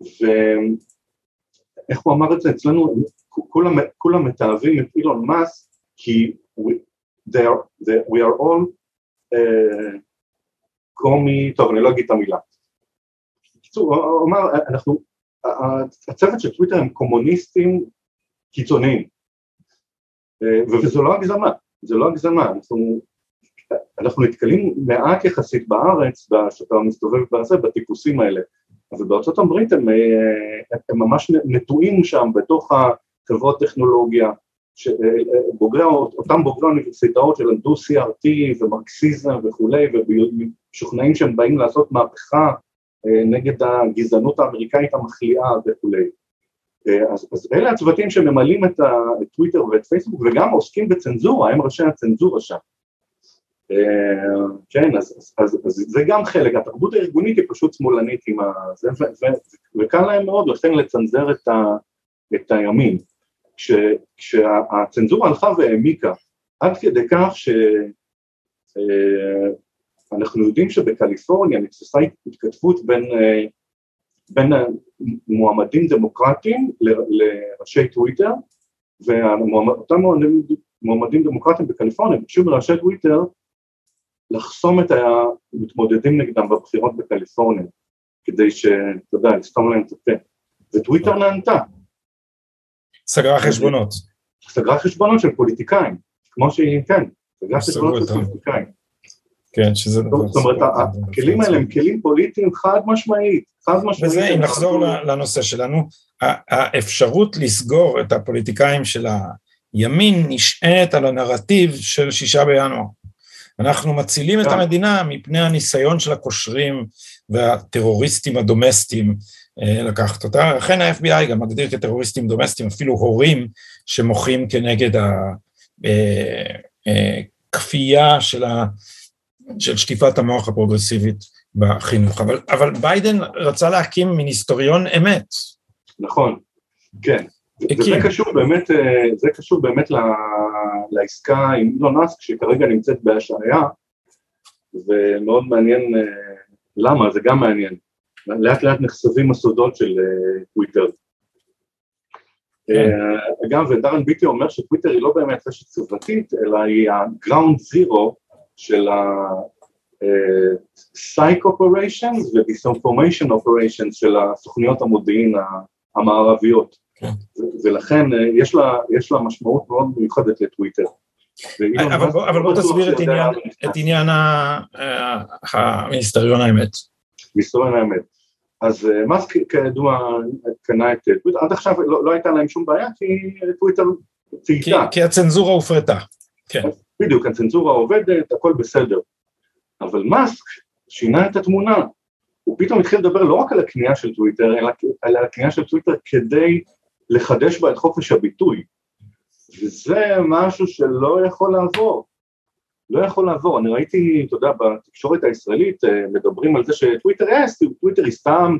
ואיך הוא אמר את זה אצלנו, כולם, כולם מתעבים את אילון מאס, כי we, are, we are all uh, קומי, טוב אני לא אגיד את המילה. בקיצור, הוא אמר, אנחנו, הצוות של טוויטר הם קומוניסטים קיצוניים, אה, וזו לא הגזמה, זו לא הגזמה, אנחנו אנחנו נתקלים מעט יחסית בארץ, כשאתה מסתובב בזה, בטיפוסים האלה, אבל בארצות הברית הם, אה, הם ממש נטועים שם בתוך החברות טכנולוגיה, שבוגרי, אה, אותם בוגרי האוניברסיטאות שלמדו CRT ומרקסיזם וכולי, ומשוכנעים שהם באים לעשות מהפכה נגד הגזענות האמריקאית המחליאה וכולי. אז, אז אלה הצוותים שממלאים את הטוויטר ואת פייסבוק וגם עוסקים בצנזורה, הם ראשי הצנזורה שם. אה, כן, אז, אז, אז, אז זה גם חלק, התרבות הארגונית היא פשוט שמאלנית עם ה... וקל להם מאוד לכן לצנזר את, ה, את הימין. כש, כשהצנזורה הלכה והעמיקה, עד כדי כך שאנחנו אה, יודעים שבקליפורניה נתפסה התכתבות בין, אה, בין מועמדים דמוקרטיים לראשי טוויטר, ואותם מועמדים דמוקרטיים בקליפורניה ביקשו מראשי טוויטר לחסום את המתמודדים נגדם בבחירות בקליפורניה, כדי שאתה יודע, לסתום להם את הפה. וטוויטר נענתה. סגרה חשבונות. סגרה חשבונות של פוליטיקאים, כמו שהיא, כן, סגרה חשבונות של פוליטיקאים. כן, שזה... זאת אומרת, הכלים האלה הם כלים פוליטיים חד משמעית, חד משמעית. וזה, אם נחזור לנושא שלנו, האפשרות לסגור את הפוליטיקאים של הימין נשענת על הנרטיב של שישה בינואר. אנחנו מצילים את המדינה מפני הניסיון של הקושרים והטרוריסטים הדומסטיים אה, לקחת אותה, לכן ה-FBI גם מגדיר כטרוריסטים דומסטיים אפילו הורים שמוחים כנגד הכפייה אה, אה, של, ה, של שטיפת המוח הפרוגרסיבית בחינוך, אבל, אבל ביידן רצה להקים מיניסטוריון אמת. נכון, כן, וזה קשור באמת, אה, זה קשור באמת לעסקה עם אילון מאסק שכרגע נמצאת בהשעיה, ומאוד מעניין אה, למה, זה גם מעניין. לאט לאט נחשפים הסודות של אה, טוויטר. כן. אגב, ודרן ביטי אומר שטוויטר היא לא באמת רשת סביבתית, אלא היא ה-ground zero של ה-psych operations ו-disinformation operations של הסוכניות המודיעין המערביות. כן. ולכן אה, יש לה, יש לה משמעות מאוד מיוחדת לטוויטר. אבל בוא, אבל בוא תסביר את עניין, את עניין המיניסטריון האמת. מיניסטריון האמת. אז אה, מאסק כידוע קנה את טוויטר, עד עכשיו לא, לא הייתה להם שום בעיה כי טוויטר צייתה. כי, כי הצנזורה הופרטה, כן. בדיוק, הצנזורה עובדת, הכל בסדר. אבל מאסק שינה את התמונה, הוא פתאום התחיל לדבר לא רק על הקנייה של טוויטר, אלא על הקנייה של טוויטר כדי לחדש בה את חופש הביטוי. וזה משהו שלא יכול לעבור. לא יכול לעבור. אני ראיתי, אתה יודע, בתקשורת הישראלית אה, מדברים על זה שטוויטר, יש, אה, טוויטר היא סתם,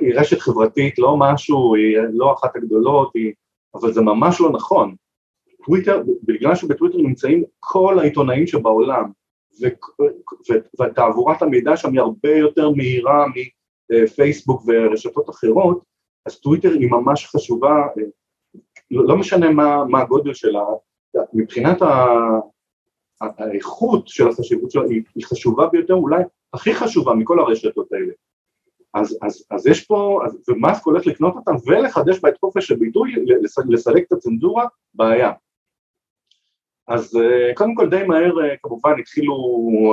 היא רשת חברתית, לא משהו, היא לא אחת הגדולות, היא, אבל זה ממש לא נכון. טוויטר, בגלל שבטוויטר נמצאים כל העיתונאים שבעולם, ותעבורת המידע שם היא הרבה יותר מהירה מפייסבוק ורשתות אחרות, אז טוויטר היא ממש חשובה, לא, לא משנה מה, מה הגודל שלה, מבחינת ה, האיכות של החשיבות שלה היא, היא חשובה ביותר, אולי הכי חשובה מכל הרשתות האלה. אז, אז, אז יש פה, אז, ומאסק הולך לקנות אותם ולחדש בה את חופש הביטוי, לסלק את הצנזורה, בעיה. אז אה, קודם כל די מהר אה, כמובן התחילו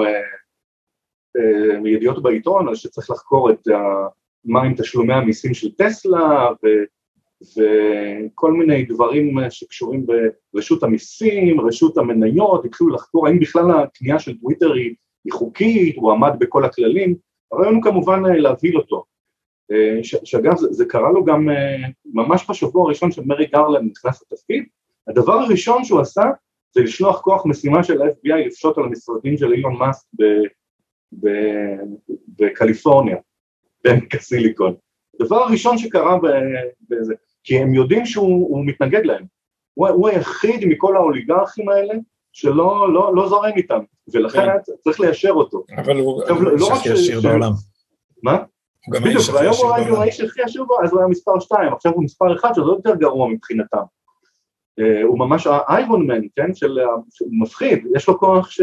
אה, ידיעות בעיתון על שצריך לחקור את מה עם תשלומי המיסים של טסלה, ו, וכל מיני דברים שקשורים ברשות המיסים, רשות המניות, התחילו לחקור האם בכלל הקנייה של טוויטר היא, היא חוקית, הוא עמד בכל הכללים, הרעיון הוא כמובן להבהיל אותו. שאגב, זה, זה קרה לו גם ממש בשבוע הראשון של מרי גרלנד נכנס לתפקיד, הדבר הראשון שהוא עשה זה לשלוח כוח משימה של ה-FBI לפשוט על המשרדים של אילון מאסק בקליפורניה, בעמק הסיליקון. הדבר הראשון שקרה בזה, כי הם יודעים שהוא מתנגד להם. הוא, הוא היחיד מכל האוליגרכים האלה שלא לא, לא זורם איתם, ולכן כן. צריך ליישר אותו. אבל הוא האיש לא הכי עשיר בעולם. מה? עשיר בעולם. הוא האיש הכי עשיר בעולם, אז הוא היה מספר 2, עכשיו הוא מספר 1, שזה יותר גרוע מבחינתם. אה, הוא ממש האיירון מן, כן, של מפחיד, יש לו כוח ש...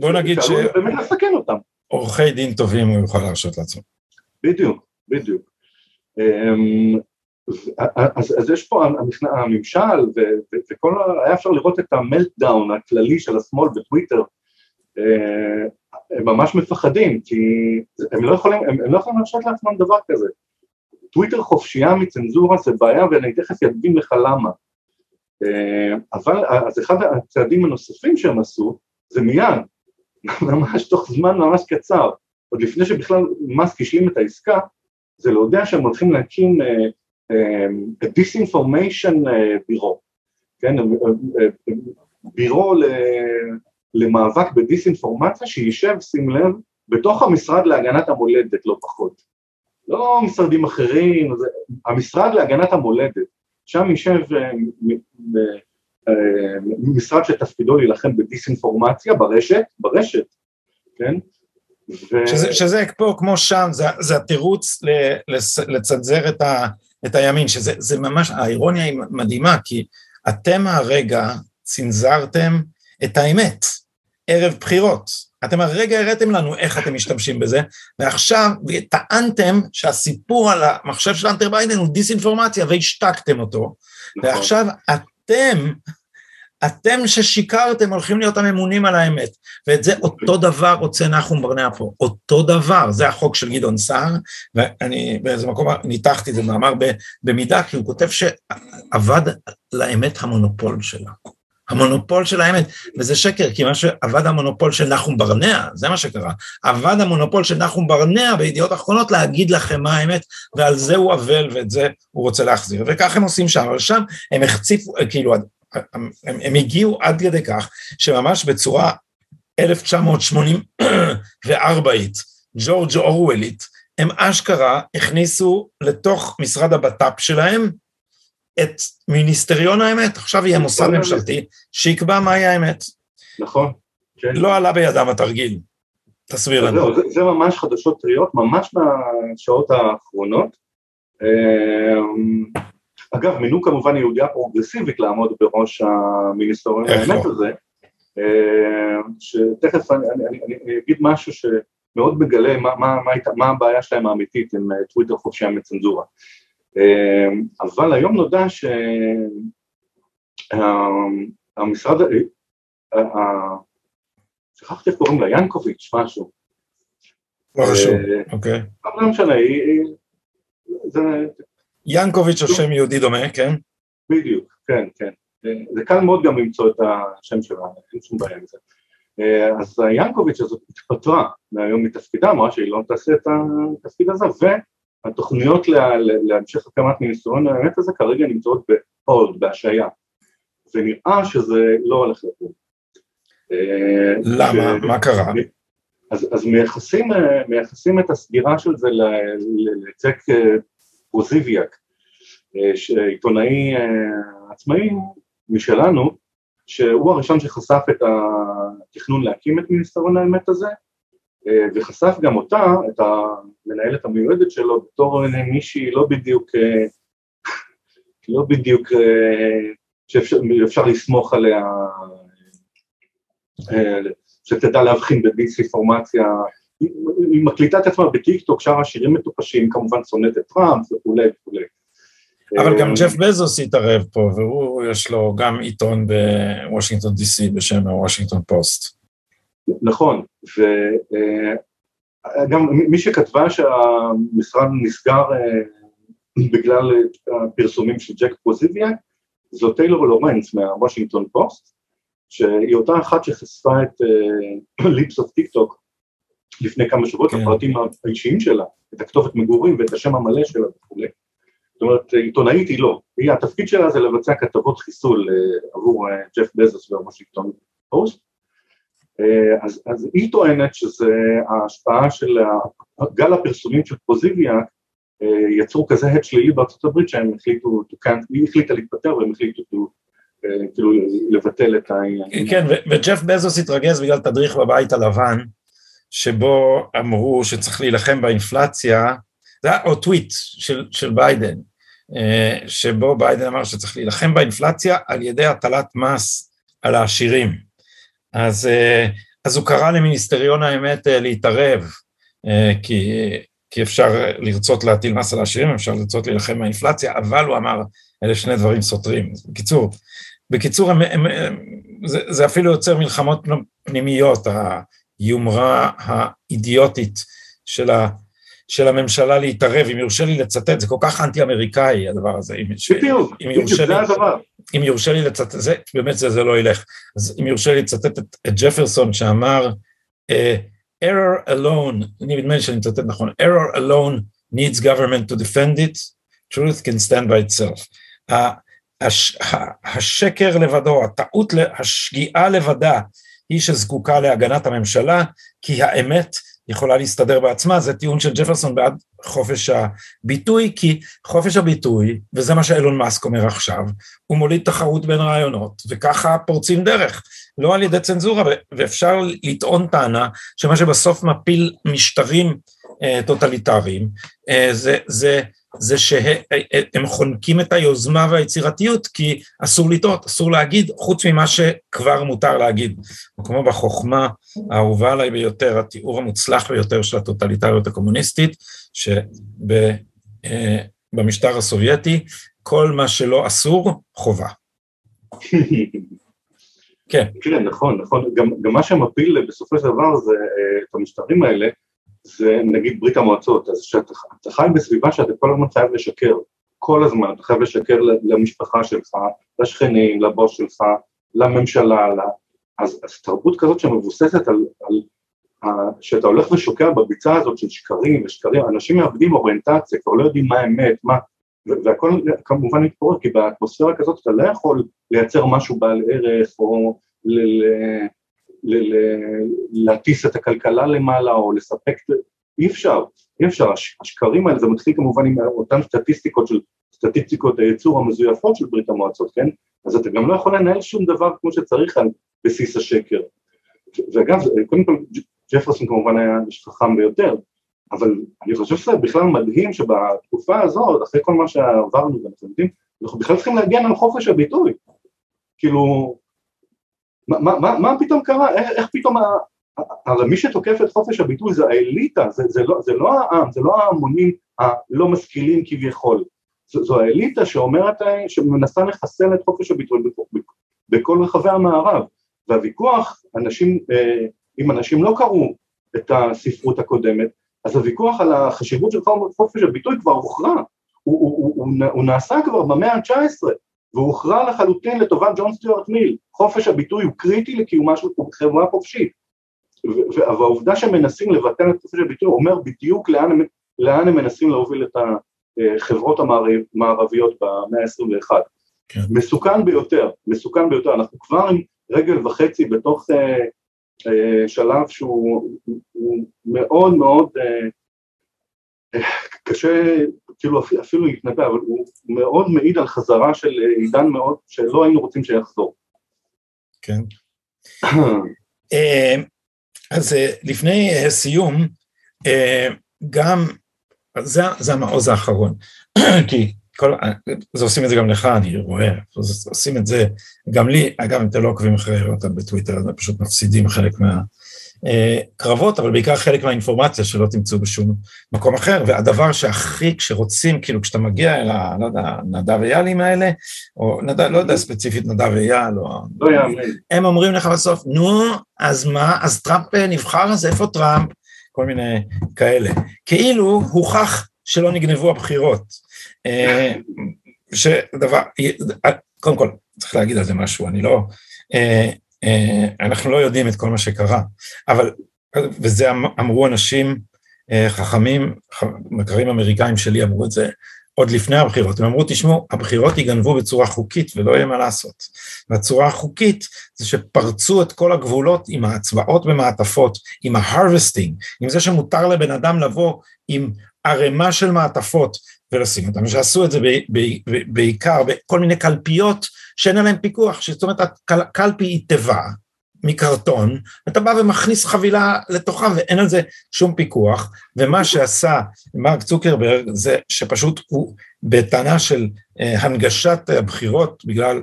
בוא נגיד ש... באמת לסכן אותם. עורכי דין טובים הוא יוכל להרשות לעצמו. בדיוק, בדיוק. אמ, אז, אז יש פה הממשל, וכל, היה אפשר לראות את המלטדאון הכללי של השמאל בטוויטר, אה, הם ממש מפחדים, כי הם לא יכולים, הם, הם לא יכולים להרשות לעצמם דבר כזה. טוויטר חופשייה מצנזורה זה בעיה, ואני תכף אדגים לך למה. אה, אבל אז אחד הצעדים הנוספים שהם עשו, זה מיד, [laughs] ממש תוך זמן ממש קצר, עוד לפני שבכלל מאסק השלים את העסקה, זה להודיע שהם הולכים להקים disinformation bureau, כן, בירו למאבק בדיסאינפורמציה שישב, שים לב, בתוך המשרד להגנת המולדת, לא פחות. לא משרדים אחרים, זה, המשרד להגנת המולדת, שם יישב אה, אה, משרד שתפקידו להילחם בדיסאינפורמציה ברשת, ברשת, כן? ו... שזה, שזה פה כמו שם, זה, זה התירוץ לצנזר את, ה, את הימין, שזה ממש, האירוניה היא מדהימה, כי אתם הרגע צנזרתם את האמת, ערב בחירות. אתם הרגע הראיתם לנו איך אתם משתמשים בזה, ועכשיו טענתם שהסיפור על המחשב של אנטר ביידן הוא דיסאינפורמציה והשתקתם אותו, נכון. ועכשיו אתם, אתם ששיקרתם הולכים להיות הממונים על האמת, ואת זה אותו דבר רוצה נחום ברנע פה, אותו דבר, זה החוק של גדעון סער, ואני באיזה מקום ניתחתי את זה מאמר במידה, כי הוא כותב שעבד לאמת המונופול שלה. המונופול של האמת, וזה שקר, כי מה שעבד המונופול של נחום ברנע, זה מה שקרה, עבד המונופול של נחום ברנע בידיעות אחרונות להגיד לכם מה האמת, ועל זה הוא אבל ואת זה הוא רוצה להחזיר, וכך הם עושים שם, אבל שם הם החציפו, כאילו, הם, הם, הם הגיעו עד כדי כך, שממש בצורה 1984ית, ג'ורג' אורוולית, הם אשכרה הכניסו לתוך משרד הבט"פ שלהם, את מיניסטריון האמת, עכשיו יהיה מוסד ממשלתי שיקבע מהי האמת. נכון. כן. לא עלה בידם התרגיל. תסביר לנו. זה, זה ממש חדשות טריות, ממש מהשעות האחרונות. אמ, אגב, מינו כמובן יהודיה פרוגרסיבית לעמוד בראש המיניסטוריון האמת לא? הזה, אמ, שתכף אני, אני, אני, אני אגיד משהו שמאוד מגלה מה, מה, מה, מה הבעיה שלהם האמיתית עם אה, טוויטר חופשי המצנזורה. אמ, אבל היום נודע שהמשרד, אה, אה, שכחתי איך קוראים לה, ינקוביץ', משהו. לא חשוב, אה, אוקיי. לא משנה, ינקוביץ' הוא שם יהודי דומה, כן? בדיוק, כן, כן. זה קל מאוד גם למצוא את השם שלה, אין שום בעיה עם זה. אז ינקוביץ' הזאת התפטרה מהיום מתפקידה, אמרה שהיא לא תעשה את התפקיד הזה, התוכניות לה, להמשך הקמת מיניסטריון האמת הזה כרגע נמצאות בהולד, בהשעיה, ונראה שזה לא הולך לקום. אה, למה? מה קרה? אז, אז מייחסים, מייחסים את הסגירה של זה לצק פוזיביאק, אה, עיתונאי אה, עצמאי משלנו, שהוא הראשון שחשף את התכנון להקים את מיניסטריון האמת הזה, אה, וחשף גם אותה, את המנהלת המיועדת שלו, בתור מישהי לא בדיוק, אה, לא בדיוק אה, שאפשר לסמוך עליה, שתדע להבחין בדיסאינפורמציה, היא מקליטה את עצמה בטיקטוק, שרה שירים מטופשים, כמובן שונאת את טראמפ וכולי וכולי. אבל גם ג'ף בזוס התערב פה, והוא, יש לו גם עיתון בוושינגטון די.סי בשם הוושינגטון פוסט. נכון, גם מי שכתבה שהמשרד נסגר בגלל הפרסומים של ג'ק פוסוביאק, זו טיילור לורנס מהוושינגטון פוסט, שהיא אותה אחת שחשפה את Libs of TikTok לפני כמה שבועות, כן. הפרטים האישיים שלה, את הכתובת מגורים ואת השם המלא שלה וכולי. זאת אומרת, עיתונאית היא לא, היא, התפקיד שלה זה לבצע כתבות חיסול עבור ג'ף בזוס והוושינגטון פוסט. אה, אז, אז היא טוענת שזה ההשפעה של גל הפרסומים של פוסוביאק אה, יצרו כזה הד שלילי בארצות הברית שהם החליטו, היא החליטה להתפטר והם החליטו אה, כאילו לבטל את העניין. כן, וג'ף בזוס התרגז בגלל תדריך בבית הלבן, שבו אמרו שצריך להילחם באינפלציה, זה היה עוד טוויט של, של ביידן, אה, שבו ביידן אמר שצריך להילחם באינפלציה על ידי הטלת מס על העשירים. אז, אה, אז הוא קרא למיניסטריון האמת אה, להתערב, כי, כי אפשר לרצות להטיל מס על העשירים, אפשר לרצות להילחם באינפלציה, אבל הוא אמר, אלה שני דברים סותרים. בקיצור, בקיצור, הם, הם, הם, זה, זה אפילו יוצר מלחמות פנימיות, היומרה האידיוטית של ה... של הממשלה להתערב, אם יורשה לי לצטט, זה כל כך אנטי-אמריקאי הדבר הזה. בדיוק, בדיוק, זה הדבר. אם יורשה לי לצטט, זה, באמת זה, זה לא ילך. אז אם יורשה לי לצטט את, את ג'פרסון שאמר, uh, error alone, אני נדמה לי שאני מצטט נכון, error alone needs government to defend it, truth can stand by itself. הש, השקר לבדו, הטעות, השגיאה לבדה, היא שזקוקה להגנת הממשלה, כי האמת יכולה להסתדר בעצמה, זה טיעון של ג'פרסון בעד חופש הביטוי, כי חופש הביטוי, וזה מה שאילון מאסק אומר עכשיו, הוא מוליד תחרות בין רעיונות, וככה פורצים דרך, לא על ידי צנזורה, ואפשר לטעון טענה שמה שבסוף מפיל משטרים אה, טוטליטריים, אה, זה, זה זה שהם חונקים את היוזמה והיצירתיות כי אסור לטעות, אסור להגיד, חוץ ממה שכבר מותר להגיד. כמו בחוכמה האהובה עליי ביותר, התיאור המוצלח ביותר של הטוטליטריות הקומוניסטית, שבמשטר אה, הסובייטי, כל מה שלא אסור, חובה. [laughs] כן. כן, נכון, נכון. גם, גם מה שמפיל בסופו של דבר זה אה, את המשטרים האלה, זה נגיד ברית המועצות, אז שאתה חי בסביבה שאתה כל הזמן חייב לשקר, כל הזמן אתה חייב לשקר למשפחה שלך, לשכנים, לבוס שלך, לממשלה, לה... אז, אז תרבות כזאת שמבוססת על, על שאתה הולך ושוקע בביצה הזאת של שקרים ושקרים, אנשים מאבדים אוריינטציה, כבר לא יודעים מה האמת, מה, והכל כמובן מתפורר, כי באטמוספירה כזאת אתה לא יכול לייצר משהו בעל ערך או ל... ל להטיס את הכלכלה למעלה או לספק, אי אפשר, אי אפשר, השקרים האלה, זה מתחיל כמובן עם אותן סטטיסטיקות של, סטטיסטיקות הייצור המזויפות של ברית המועצות, כן? אז אתה גם לא יכול לנהל שום דבר כמו שצריך על בסיס השקר. ואגב, קודם כל ג'פרסון כמובן היה איש חכם ביותר, אבל אני חושב שזה בכלל מדהים שבתקופה הזאת, אחרי כל מה שעברנו אנחנו בכלל צריכים להגן על חופש הביטוי. כאילו, מה, מה, מה פתאום קרה? איך, איך פתאום, הרי מי שתוקף את חופש הביטוי זה האליטה, זה, זה, לא, זה לא העם, זה לא ההמונים הלא משכילים כביכול, זו, זו האליטה שאומרת, שמנסה לחסל את חופש הביטוי בכל רחבי המערב, והוויכוח, אנשים, אה, אם אנשים לא קראו את הספרות הקודמת, אז הוויכוח על החשיבות של חופש הביטוי כבר הוכרע, הוא, הוא, הוא, הוא, הוא נעשה כבר במאה ה-19, והוכרע לחלוטין לטובת ג'ון סטיוארט מיל, חופש הביטוי הוא קריטי לקיומה של חברה חופשית, והעובדה שמנסים לבטל את חופש הביטוי אומר בדיוק לאן, לאן הם מנסים להוביל את החברות המערביות במאה ה-21. כן. מסוכן ביותר, מסוכן ביותר, אנחנו כבר עם רגל וחצי בתוך אה, אה, שלב שהוא מאוד מאוד אה, קשה כאילו אפילו להתנבא, אבל הוא מאוד מעיד על חזרה של עידן מאוד שלא היינו רוצים שיחזור. כן. [clears throat] אה, אז אה, לפני אה, סיום, גם, זה, זה המעוז האחרון, [clears throat] כי כל, זה עושים את זה גם לך, אני רואה, עושים את זה גם לי, אגב, אם אתם לא עוקבים אחרי אותם בטוויטר, אז פשוט מפסידים חלק מה... קרבות, אבל בעיקר חלק מהאינפורמציה שלא תמצאו בשום מקום אחר, והדבר שהכי, כשרוצים, כאילו כשאתה מגיע אל ה... לא יודע, נדב איילים האלה, או נדב, לא יודע ספציפית נדב אייל, או... לא יאמן. הם אומרים לך בסוף, נו, אז מה, אז טראמפ נבחר, אז איפה טראמפ? כל מיני כאלה. כאילו הוכח שלא נגנבו הבחירות. אה, שדבר, קודם כל, צריך להגיד על זה משהו, אני לא, אה, אה, אנחנו לא יודעים את כל מה שקרה, אבל, וזה אמ, אמרו אנשים חכמים, מכרים אמריקאים שלי אמרו את זה עוד לפני הבחירות, הם אמרו, תשמעו, הבחירות ייגנבו בצורה חוקית ולא יהיה מה לעשות. והצורה החוקית זה שפרצו את כל הגבולות עם ההצבעות במעטפות, עם ה-harvesting, עם זה שמותר לבן אדם לבוא עם ערימה של מעטפות ולשים אותם, שעשו את זה ב, ב, ב, בעיקר בכל מיני קלפיות שאין עליהן פיקוח, זאת אומרת הקלפי היא תיבה מקרטון, אתה בא ומכניס חבילה לתוכה ואין על זה שום פיקוח, ומה שעשה מרק צוקרברג זה שפשוט הוא בטענה של אה, הנגשת הבחירות בגלל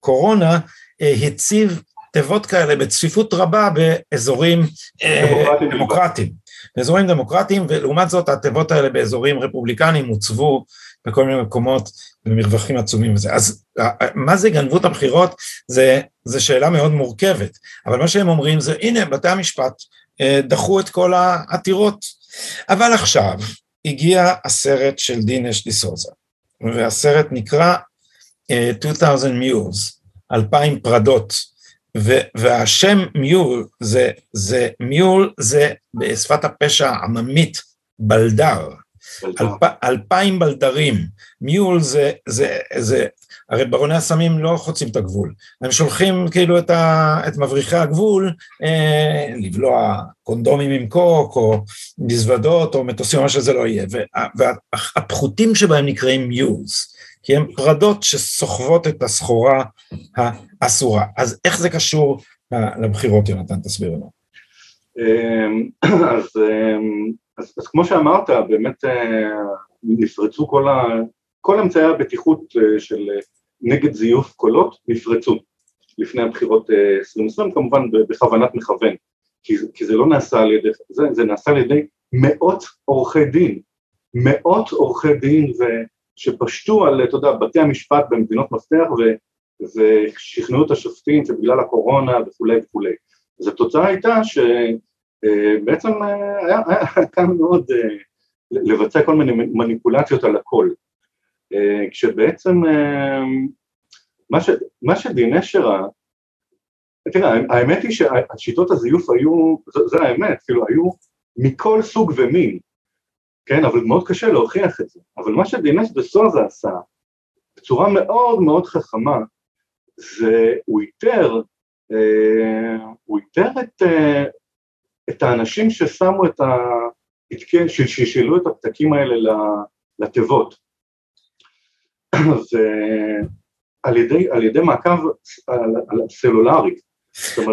קורונה, אה, הציב תיבות כאלה בצפיפות רבה באזורים אה, דמוקרטיים. באזורים דמוקרטיים, ולעומת זאת התיבות האלה באזורים רפובליקניים הוצבו בכל מיני מקומות במרווחים עצומים וזה. אז מה זה גנבו את הבחירות? זה, זה שאלה מאוד מורכבת, אבל מה שהם אומרים זה הנה בתי המשפט אה, דחו את כל העתירות, אבל עכשיו הגיע הסרט של דינש דיסוזה, והסרט נקרא uh, 2000 Mules, 2000 פרדות, והשם מיול זה, זה, מיול זה בשפת הפשע העממית בלדר, אלפ, אלפיים בלדרים, מיול זה, זה, זה, הרי ברוני הסמים לא חוצים את הגבול, הם שולחים כאילו את, ה, את מבריחי הגבול אה, לבלוע קונדומים עם קוק או מזוודות או מטוסים, מה שזה לא יהיה, והפחותים שבהם נקראים מיולס, כי הן פרדות שסוחבות את הסחורה האסורה. אז איך זה קשור לבחירות, יונתן? תסביר לנו. אמ, [clears throat] אז, אמ, אז, אז כמו שאמרת, באמת אה, נפרצו כל, ה, כל אמצעי הבטיחות אה, של אה, נגד זיוף קולות, נפרצו לפני הבחירות 2020, כמובן בכוונת מכוון, כי, כי זה לא נעשה על ידי, זה, זה נעשה על ידי מאות עורכי דין, מאות עורכי דין ו... שפשטו על, אתה יודע, בתי המשפט במדינות מפתח ושכנעו את השופטים שבגלל הקורונה וכולי וכולי. אז התוצאה הייתה שבעצם אה, היה, היה קל מאוד אה, לבצע כל מיני מניפולציות על הכל. אה, כשבעצם מה, ש, מה שדיני שרה, תראה, האמת היא שהשיטות הזיוף היו, זה, זה האמת, כאילו היו מכל סוג ומין. כן, אבל מאוד קשה להוכיח את זה. אבל מה שדינס בסוזה עשה, בצורה מאוד מאוד חכמה, זה הוא איתר, אה, הוא איתר את, אה, את האנשים ששמו את ה... ששילו את הפתקים האלה לתיבות. ועל ידי, על ידי מעקב על, על סלולרי.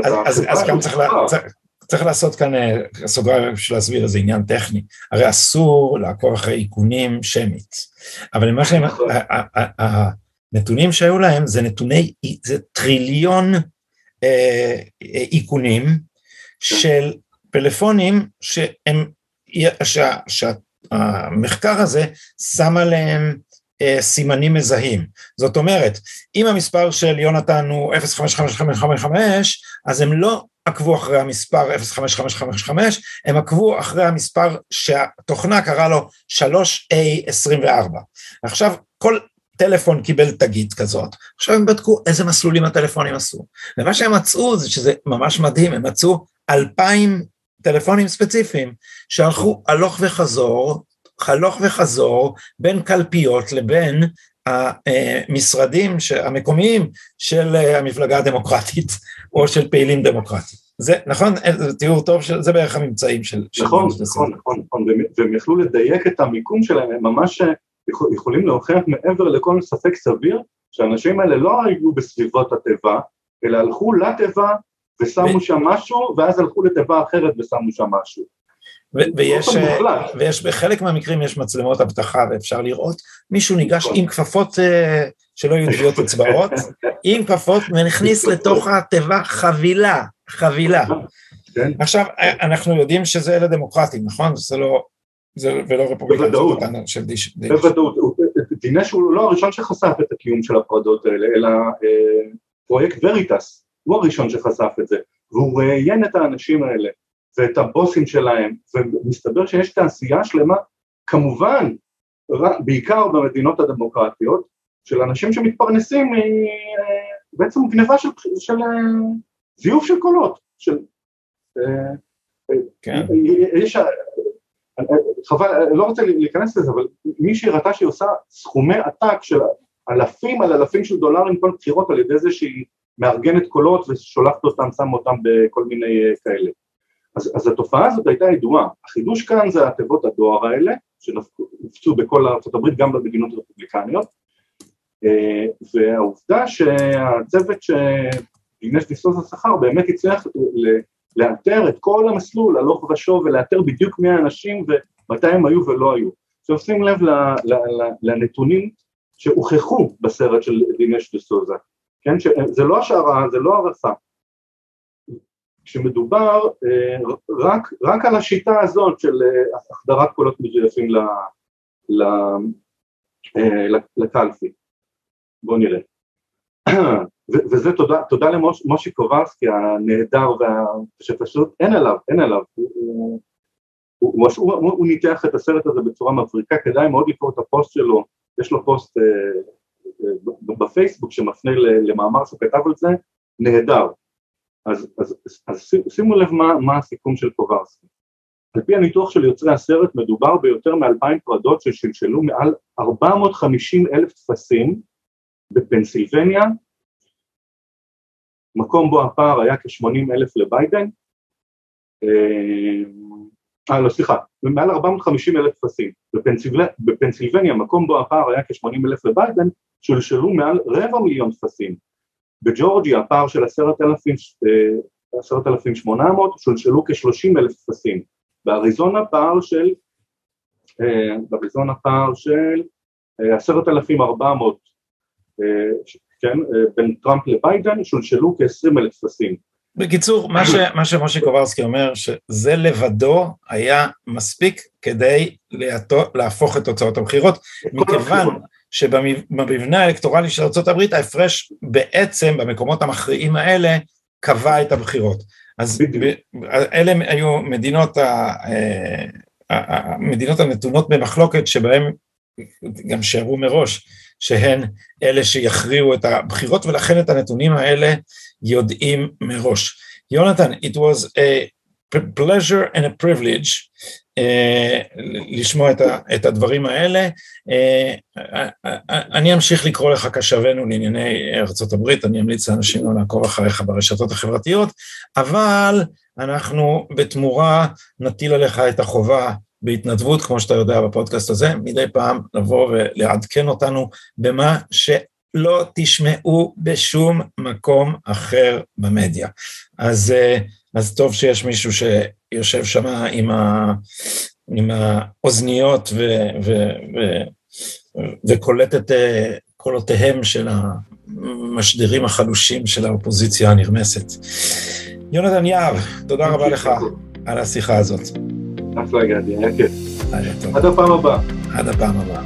אז, אז, אז גם צריך, לה, צריך, צריך לעשות כאן אה, סוגריים בשביל להסביר איזה עניין טכני, הרי אסור לעקוב אחרי איכונים שמית, אבל למה שהם, הנתונים שהיו להם זה נתוני, זה טריליון אה, איכונים של פלאפונים שהם, שה, שהמחקר הזה שם עליהם אה, סימנים מזהים. זאת אומרת, אם המספר של יונתן הוא 055555, אז הם לא עקבו אחרי המספר 05555, הם עקבו אחרי המספר שהתוכנה קרא לו 3A24. עכשיו כל טלפון קיבל תגית כזאת, עכשיו הם בדקו איזה מסלולים הטלפונים עשו, ומה שהם מצאו זה שזה ממש מדהים, הם מצאו אלפיים טלפונים ספציפיים שהלכו הלוך וחזור, הלוך וחזור בין קלפיות לבין המשרדים המקומיים של המפלגה הדמוקרטית [laughs] או של פעילים דמוקרטיים. זה נכון, זה תיאור טוב, של, זה בערך הממצאים של... נכון, של נכון, נכון, נכון, והם יכלו לדייק את המיקום שלהם, הם ממש יכול, יכולים להוכיח מעבר לכל ספק סביר, שהאנשים האלה לא היו בסביבות התיבה, אלא הלכו לתיבה ושמו ו... שם משהו, ואז הלכו לתיבה אחרת ושמו שם משהו. ויש, ויש בחלק מהמקרים יש מצלמות אבטחה ואפשר לראות מישהו ניגש עם כפפות אה, שלא יהיו טביעות אצבעות, [laughs] עם כפפות ונכניס לתוך התיבה חבילה, חבילה. כן. עכשיו אנחנו יודעים שזה אלה דמוקרטים, נכון? זה לא, זה ולא רפובליקה. בוודאות, בוודאות, דינש הוא לא הראשון שחשף את הקיום של הפרדות האלה, אלא אה, פרויקט וריטס, הוא הראשון שחשף את זה, והוא ראיין את האנשים האלה. ואת הבוסים שלהם, ומסתבר שיש תעשייה שלמה, כמובן, בעיקר במדינות הדמוקרטיות, של אנשים שמתפרנסים בעצם גניבה של, של זיוף של קולות, של... כן. יש, חבל, לא רוצה להיכנס לזה, אבל מישהי ראתה שהיא עושה סכומי עתק של אלפים על אלפים של דולרים כל בחירות על ידי זה שהיא מארגנת קולות ושולחת אותם, שמה אותם בכל מיני אה, כאלה. אז, אז התופעה הזאת הייתה ידועה. החידוש כאן זה התיבות הדואר האלה, שנפצו בכל ארה"ב, גם במדינות רפובליקניות, אה, והעובדה שהצוות שגינש דיסוס השכר באמת הצליח לאתר את כל המסלול הלוך ושוב ולאתר בדיוק מי האנשים ומתי הם היו ולא היו. עכשיו שים לב לנתונים שהוכחו בסרט של דינש דיסוזה, כן? זה לא השערה, זה לא הרסה. כשמדובר אה, רק, רק על השיטה הזאת של אה, החדרת קולות מזויפים לקלפי. בואו נראה. וזה תודה, תודה למושי קובלסקי הנהדר. שפשוט אין עליו, אין עליו, הוא, הוא, הוא, הוא, הוא, ניתח את הסרט הזה בצורה מבריקה, כדאי מאוד לקרוא את הפוסט שלו, יש לו פוסט אה, אה, בפייסבוק שמפנה למאמר שהוא כתב על זה, נהדר. אז, אז, אז, אז שימו לב מה, מה הסיכום של קובלסקי. על פי הניתוח של יוצרי הסרט מדובר ביותר מאלפיים פרדות ששלשלו מעל 450 אלף טפסים בפנסילבניה, מקום בו הפער היה כ-80 אלף לביידן, אה, לא סליחה, מעל 450 אלף טפסים, בפנסיל... בפנסילבניה, מקום בו הפער היה כ-80 אלף לביידן, שולשלו מעל רבע מיליון טפסים, בג'ורג'יה הפער של 10,800 שולשלו כ-30 אלף טפסים, באריזונה פער של, אה, באריזונה פער של 10,400 אה, כן, בין טראמפ לביידן, שולשלו כ-20 אלף טפסים. בקיצור, מה, ש, מה שמשה קוברסקי אומר, שזה לבדו היה מספיק כדי להטו, להפוך את תוצאות הבחירות, מכיוון שבמבנה האלקטורלי של ארה"ב ההפרש בעצם במקומות המכריעים האלה קבע את הבחירות. אז אלה היו מדינות, ה, אה, המדינות הנתונות במחלוקת שבהן גם שערו מראש שהן אלה שיכריעו את הבחירות, ולכן את הנתונים האלה יודעים מראש. יונתן, it was a pleasure and a privilege uh, לשמוע את, ה, את הדברים האלה. Uh, אני אמשיך לקרוא לך כשוונו לענייני ארה"ב, אני אמליץ לאנשים לא לעקוב אחריך ברשתות החברתיות, אבל אנחנו בתמורה נטיל עליך את החובה בהתנדבות, כמו שאתה יודע בפודקאסט הזה, מדי פעם לבוא ולעדכן אותנו במה שלא תשמעו בשום מקום אחר במדיה. אז, אה, אז טוב שיש מישהו שיושב שם עם, ה, עם האוזניות ו, ו, ו, וקולט את אה, קולותיהם של המשדרים החלושים של האופוזיציה הנרמסת. יונתן יהב, תודה רבה לך על השיחה הזאת. אחלה גדי, היה כיף. עד הפעם הבאה. עד הפעם הבאה.